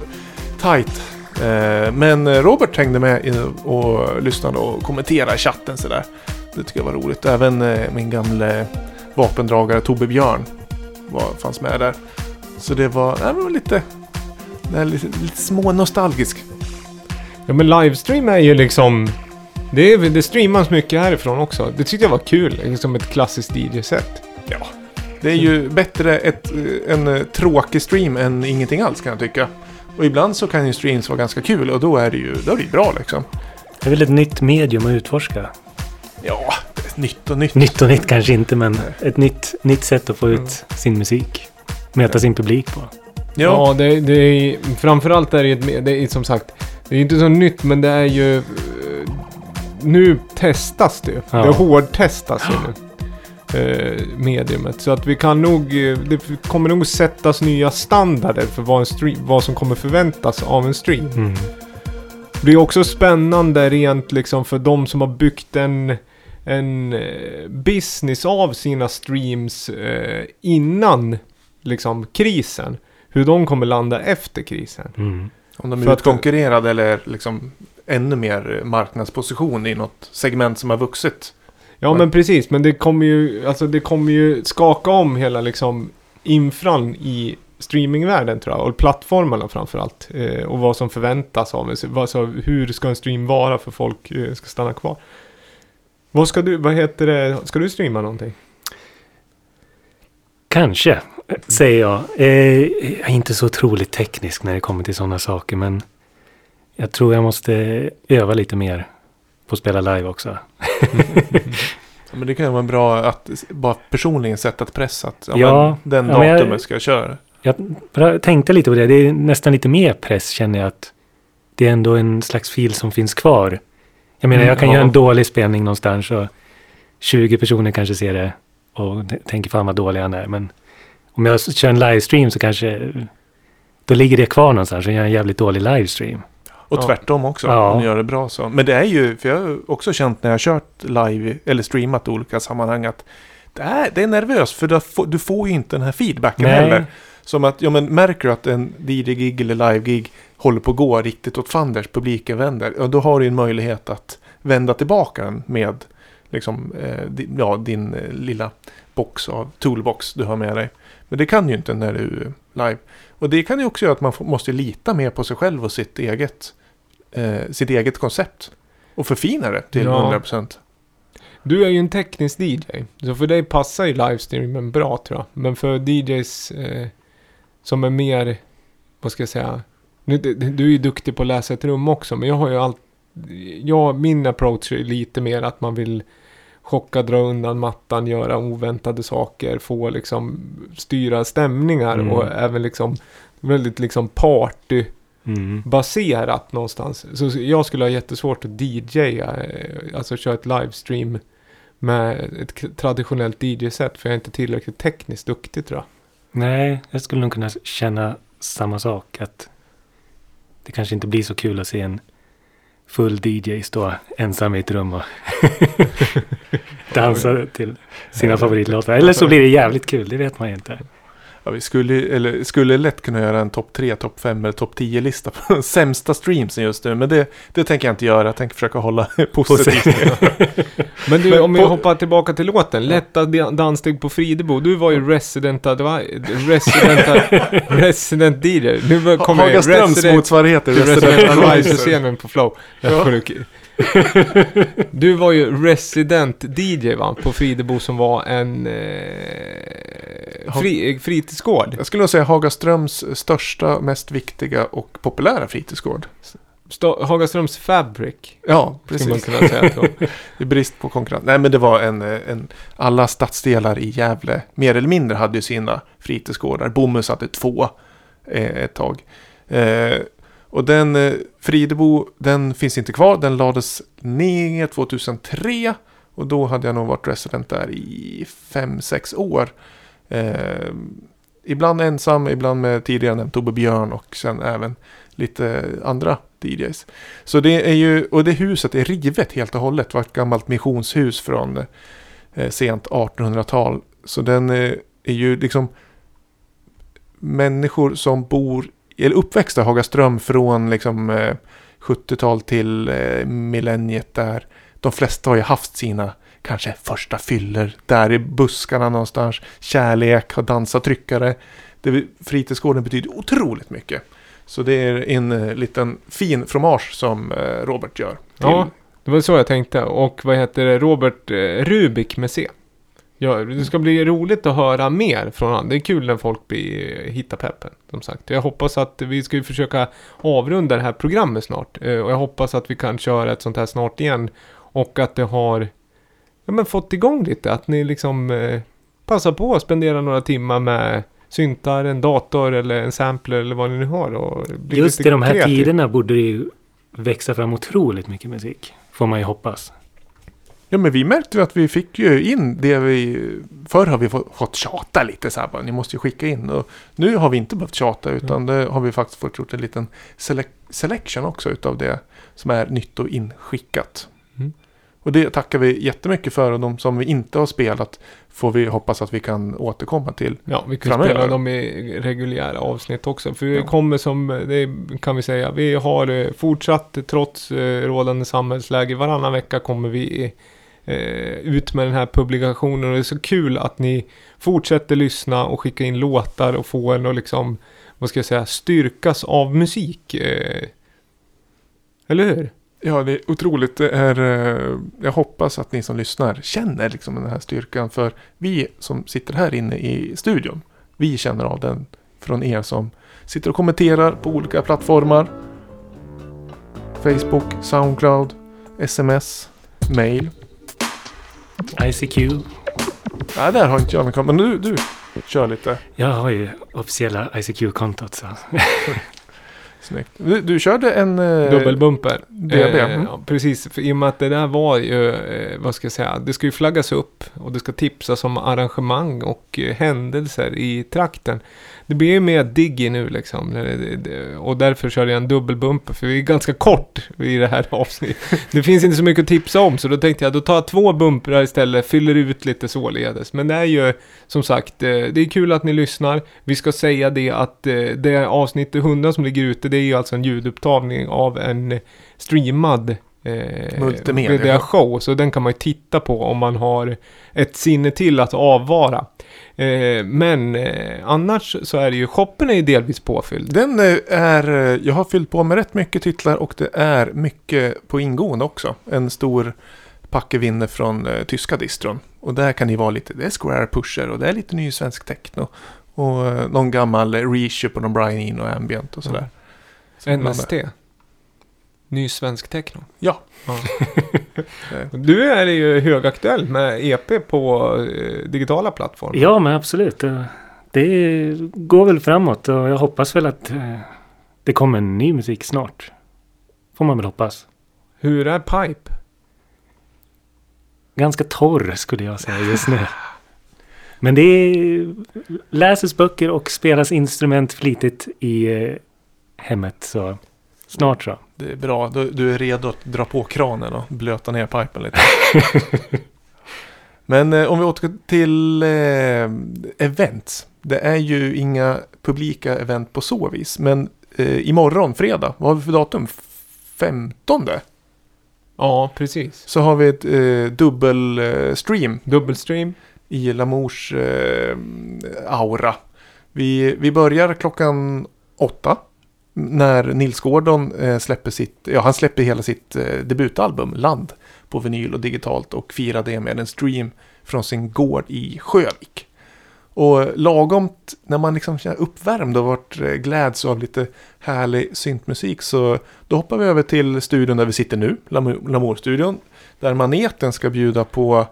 tight. Eh, Men Robert hängde med och lyssnade och kommenterade i chatten sådär. Det tycker jag var roligt. Även eh, min gamle vapendragare Tobbe Björn var, fanns med där. Så det var, det var lite, det lite, lite små nostalgisk. Ja men livestream är ju liksom... Det, är, det streamas mycket härifrån också. Det tyckte jag var kul, liksom ett klassiskt DJ-set. Ja. Det är ju bättre ett, en eh, tråkig stream än ingenting alls kan jag tycka. Och ibland så kan ju streams vara ganska kul och då är det ju då är det ju bra liksom. Det är väl ett nytt medium att utforska. Ja, nytt och nytt. Nytt och nytt kanske inte, men ett nytt, nytt sätt att få ut sin musik. Möta sin publik på. Ja, Ja, det, det är... Framförallt är det ett... Det är som sagt... Det är inte så nytt, men det är ju... eh, Nu testas det. Ja. Det hårdtestas ju nu. eh, mediumet. Så att vi kan nog... eh, Det kommer nog sättas nya standarder för vad, en stream, vad som kommer förväntas av en stream. Mm. Det blir också spännande rent liksom för de som har byggt en, en business av sina streams eh, innan liksom krisen. Hur de kommer landa efter krisen. Mm. Om de för är att- utkonkurrerade eller liksom ännu mer marknadsposition i något segment som har vuxit. Ja men precis, men det kommer ju, alltså det kommer ju skaka om hela liksom infran i streamingvärlden tror jag. Och plattformarna framförallt. Eh, och vad som förväntas av en. Så- Alltså, hur ska en stream vara för folk eh, ska stanna kvar. Vad ska du, vad heter det, ska du streama någonting? Kanske, säger jag. Eh, jag är inte så otroligt teknisk när det kommer till sådana saker, men jag tror jag måste öva lite mer på att spela live också. Men det kan ju vara bra att bara personligen sätta press att ja, Ja, den ja, men jag- datumet ska jag köra. Jag tänkte lite på det. Det är nästan lite mer press känner jag att det är ändå en slags fil som finns kvar. Jag menar, Mm, jag kan ja. göra en dålig spelning någonstans och 20 personer kanske ser det och tänker fan vad dålig han är. Men om jag kör en livestream så kanske då ligger det kvar någonstans jag gör en jävligt dålig livestream. Och Ja. tvärtom också, Ja. om ni gör det bra så. Men det är ju, för jag har också känt när jag har kört live eller streamat i olika sammanhang att det är, det är nervöst för du får, du får ju inte den här feedbacken Nej. heller. Som att, ja men märker du att en DJ-gig eller live-gig håller på att gå riktigt åt fanders, publiken vänder, ja då har du en möjlighet att vända tillbaka den med liksom, eh, di, ja, din eh, lilla box av toolbox du har med dig. Men det kan ju inte när du är live. Och det kan ju också göra att man måste lita mer på sig själv och sitt eget, eh, sitt eget koncept. Och förfina det till Ja. 100%. Du är ju en teknisk DJ. Så för dig passar ju livestreamen bra tror jag. Men för DJs eh, som är mer, vad ska jag säga. Du- du är ju duktig på att läsa ett rum också. Men jag har ju allt. Jag, min approach är lite mer att man vill chocka, dra undan mattan, göra oväntade saker, få liksom styra stämningar Mm. och även liksom väldigt liksom party Mm. baserat någonstans. Så jag skulle ha jättesvårt att DJa, eh, alltså köra ett livestream med ett traditionellt DJ-set för jag är inte tillräckligt tekniskt duktig tror jag. Nej, jag skulle nog kunna känna samma sak. Att det kanske inte blir så kul att se en full DJ stå ensam i ett rum och dansa till sina favoritlåtar. Eller så blir det jävligt kul, det vet man ju inte. Ja, vi skulle, eller, skulle lätt kunna göra en topp 3, topp 5 eller topp 10-lista på de sämsta streamsen just nu. Men det, det tänker jag inte göra. Jag tänker försöka hålla positivt. Men du, Men om vi på- hoppar tillbaka till låten. Lätta dan- danssteg på Fridebo. Du var ju resident, resident, resident DJ. Nu kommer Hagaströms resident, motsvarighet till resident Resident Advisor. advisor-scenen på flow. Ja. Du var ju resident DJ va? På Fridebo som var en eh, fri, fritidsgård. Jag skulle nog säga Hagaströms största, mest viktiga och populära fritidsgård. Sta- Hagaströms Fabric. Ja, Skulle man precis. kunna säga. I brist på konkurrens. Nej, men det var en, eh, en... Alla stadsdelar i Gävle, mer eller mindre, hade ju sina fritidsgårdar. Bomhus hade två eh, ett tag. Eh, och den eh, Fridebo, den finns inte kvar. Den lades ner 2003. Och då hade jag nog varit resident där i fem sex år. Eh, ibland ensam, ibland med tidigare nämnt Tobbe Björn och sen även lite andra DJs. Så det är ju, och det huset är rivet helt och hållet. Det var ett gammalt missionshus från eh, sent 1800-tal. Så den eh, är ju liksom människor som bor, eller uppväxt i Hagaström från liksom eh, 70-tal till eh, millenniet där. De flesta har ju haft sina kanske första fyller där i buskarna någonstans. Kärlek, har dansat tryckare. Det, fritidsgården betyder otroligt mycket. Så det är en eh, liten fin fromage som eh, Robert gör. Till, Ja, det var så jag tänkte. Och vad heter det? Robert eh, Rubik med C. Ja, det ska bli roligt att höra mer från honom. Det är kul när folk blir, hittar peppen. Som sagt. Jag hoppas att vi ska försöka avrunda det här programmet snart. Eh, Och jag hoppas att vi kan köra ett sånt här snart igen. Och att det har ja, men fått igång lite. Att ni liksom eh, passar på att spendera några timmar med syntar, en dator eller en sampler eller vad ni nu har. Och Just i de här kreativ. tiderna borde det ju växa fram otroligt mycket musik. Får man ju hoppas. Ja men vi märkte ju att vi fick ju in det vi... Förr har vi fått, tjata lite så här bara, ni måste ju skicka in. Och nu har vi inte behövt tjata utan det har vi faktiskt fått gjort en liten selec- selection också utav det som är nytt och inskickat. Mm. Och det tackar vi jättemycket för och de som vi inte har spelat får vi hoppas att vi kan återkomma till. Ja, vi kan framöver. spela dem i reguljära avsnitt också. För vi Ja. kommer som, det kan vi säga, vi har eh, fortsatt trots eh, rådande samhällsläge. Varannan vecka kommer vi eh, ut med den här publikationen. Och det är så kul att ni fortsätter lyssna och skicka in låtar och få en att liksom, vad ska jag säga, styrkas av musik. Eh, eller hur? Ja, det är otroligt. Det är, eh, jag hoppas att ni som lyssnar känner liksom den här styrkan. För vi som sitter här inne i studion, vi känner av den från er som sitter och kommenterar på olika plattformar. Facebook, Soundcloud, sms, mail. ICQ. Ja, där har inte jag någon men du, du kör lite. Jag har ju officiella ICQ-kontot så. Snyggt. Du, du körde en... eh, Dubbelbumper. DB. Eh, ja, precis, för i och med att det där var ju, eh, vad ska jag säga, det ska ju flaggas upp och det ska tipsas om arrangemang och eh, händelser i trakten. Det blir ju mer diggy nu liksom. Och därför körde jag en dubbelbumper, för vi är ganska kort i det här avsnittet. Det finns inte så mycket att tipsa om, så då tänkte jag, då tar jag två bumprar istället, fyller ut lite således. Men det är ju, som sagt, eh, det är kul att ni lyssnar. Vi ska säga det att eh, det avsnitt 100 som ligger ute, det är ju alltså en ljudupptagning av en streamad eh, Multimedia. show Så den kan man ju titta på om man har ett sinne till att avvara. Eh, men eh, annars så är det ju, shoppen är ju delvis påfylld. Den eh, är, eh, jag har fyllt på med rätt mycket titlar och det är mycket på ingående också. En stor packe vinner från eh, tyska distron. Och där kan det vara lite, det är Square Pusher och det är lite ny svensk techno. Och någon gammal reissue på någon Brian Eno Ambient och sådär. Mm. NST. Ny svensk techno. Ja. Ja. du är ju högaktuell med EP på eh, digitala plattformar. Ja, men absolut. Det, det går väl framåt och jag hoppas väl att eh, det kommer en ny musik snart. Får man väl hoppas. Hur är Pipe? Ganska torr skulle jag säga just nu. Men det är, läses böcker och spelas instrument flitigt i eh, hemmet. Så snart så. Det är bra, du, du är redo att dra på kranen och blöta ner pipen lite. Men eh, om vi återgår till eh, events. Det är ju inga publika event på så vis. Men eh, imorgon, fredag, vad har vi för datum? 15 Ja, precis. så har vi ett eh, dubbel eh, stream Dubbelstream. i Lamours eh, aura. Vi, vi börjar klockan åtta. När Nils Gordon eh, släpper sitt, ja han släpper hela sitt eh, debutalbum Land på vinyl och digitalt och firar det med en stream från sin gård i Sjövik. Och lagomt när man liksom känner uppvärmd och varit eh, gläds av lite härlig syntmusik så då hoppar vi över till studion där vi sitter nu, Lamour-studion. Där maneten ska bjuda på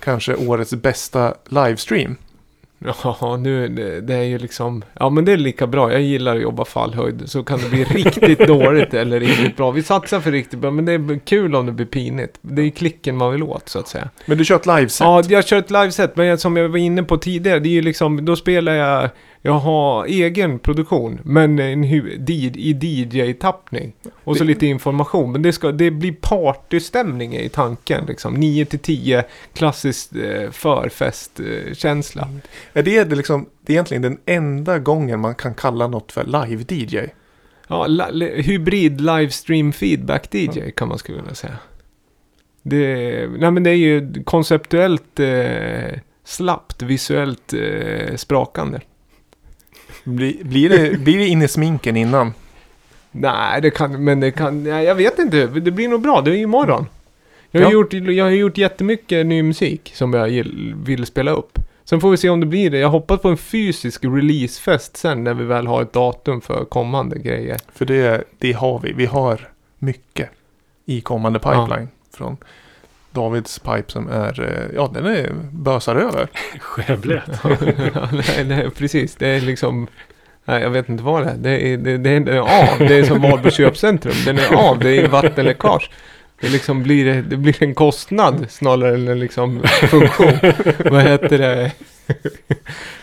kanske årets bästa livestream. Ja, nu, det, det är ju liksom... Ja, men det är lika bra. Jag gillar att jobba fallhöjd. Så kan det bli riktigt dåligt eller riktigt bra. Vi satsar för riktigt bra, men det är kul om det blir pinigt. Det är klicken man vill åt, så att säga. Men du kör ett liveset. Ja, jag kör ett liveset, men som jag var inne på tidigare, det är ju liksom, då spelar jag Jag har egen produktion, men en i DJ-tappning. Och så Det- lite information. Men det, ska, det blir partystämning i tanken. Liksom. 9 till 10, klassisk eh, förfestkänsla. Är det, det, liksom, det är egentligen den enda gången man kan kalla något för live-DJ? Ja, hybrid livestream feedback DJ kan man skulle vilja säga. Det, nej men det är ju konceptuellt eh, slappt, visuellt eh, sprakande. Blir, blir, det, blir det in i sminken innan? Nej, det kan, men det kan, nej, jag vet inte. Det blir nog bra, det är ju imorgon. Jag har, Ja. gjort, jag har gjort jättemycket ny musik som jag vill spela upp. Sen får vi se om det blir det. Jag hoppas på en fysisk releasefest sen när vi väl har ett datum för kommande grejer. För det, det har vi. Vi har mycket i kommande pipeline. Från Davids pipe som är, eh, ja den är bösar över. Skövlet. Ja, nej, nej, precis. Det är liksom... Nej, jag vet inte vad det är. Det är, det, det är, det är av. Det är som Valbo köpcentrum. Den är av. Det är vattenläckage. Det, liksom blir, det blir en kostnad snarare än en liksom funktion. vad heter det?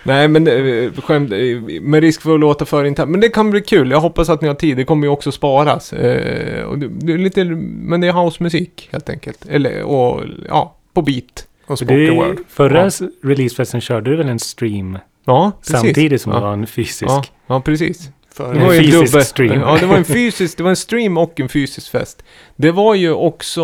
Nej, men eh, skämt, eh, med risk för att låta för internt. Men det kan bli kul. Jag hoppas att ni har tid. Det kommer ju också sparas. Eh, och det, det är lite, men det är housemusik helt enkelt. Eller, och ja, på beat. Och spoken word. förra Ja. releasefesten körde du väl en stream Ja, precis. samtidigt som ja. det var en fysisk? Ja, ja, precis. För, Det var en fysisk dubbel, stream. Ja, det var en fysisk, det var en stream och en fysisk fest. Det var ju också,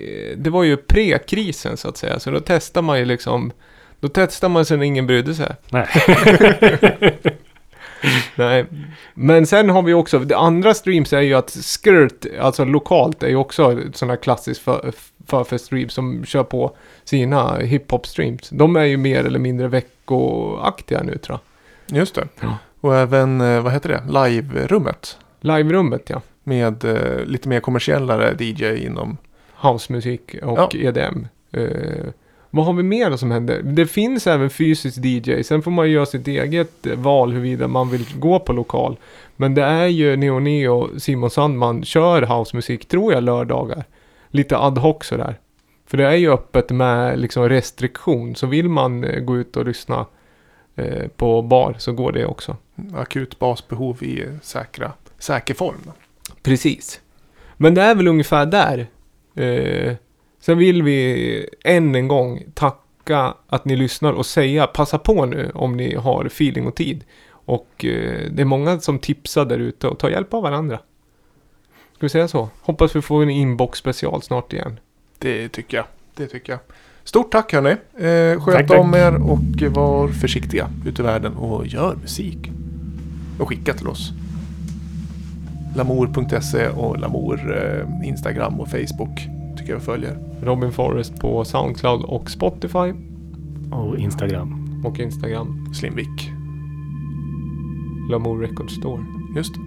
eh, det var ju pre-krisen så att säga. Så då testar man ju liksom, då testar man sen ingen brydde sig. Nej. Nej. Men sen har vi också, det andra streams är ju att Skirt, alltså lokalt, är ju också sådana klassisk för, förfest-stream som kör på sina hiphop-streams. De är ju mer eller mindre veckoaktiga nu tror jag. just det. Ja. Och även, eh, vad heter det, live-rummet. Live-rummet ja. Med eh, lite mer kommersiellare DJ inom. housemusik och Ja. EDM. Eh, vad har vi mer som händer? Det finns även fysisk DJ. Sen får man ju göra sitt eget eh, val huruvida man vill gå på lokal. Men det är ju Neo Neo, Simon Sandman kör housemusik, tror jag, lördagar. Lite ad hoc sådär. För det är ju öppet med liksom restriktion. Så vill man eh, gå ut och lyssna eh, på bar så går det också. Akut basbehov i säkra, säker form. Precis. Men det är väl ungefär där. Eh, sen vill vi än en gång tacka att ni lyssnar och säga passa på nu om ni har feeling och tid. Och eh, det är många som tipsar där ute och tar hjälp av varandra. Ska vi säga så? Hoppas vi får en inbox special snart igen. Det tycker jag. Det tycker jag. Stort tack hörni. Eh, sköt Tack, tack. om er och var försiktiga ute i världen och gör musik. Och skicka till oss. Lamour.se och Lamour eh, Instagram och Facebook tycker vi följer. Robin Forrest på Soundcloud och Spotify Och Instagram. och Instagram. Slimvik. Lamour Record Store. Just det.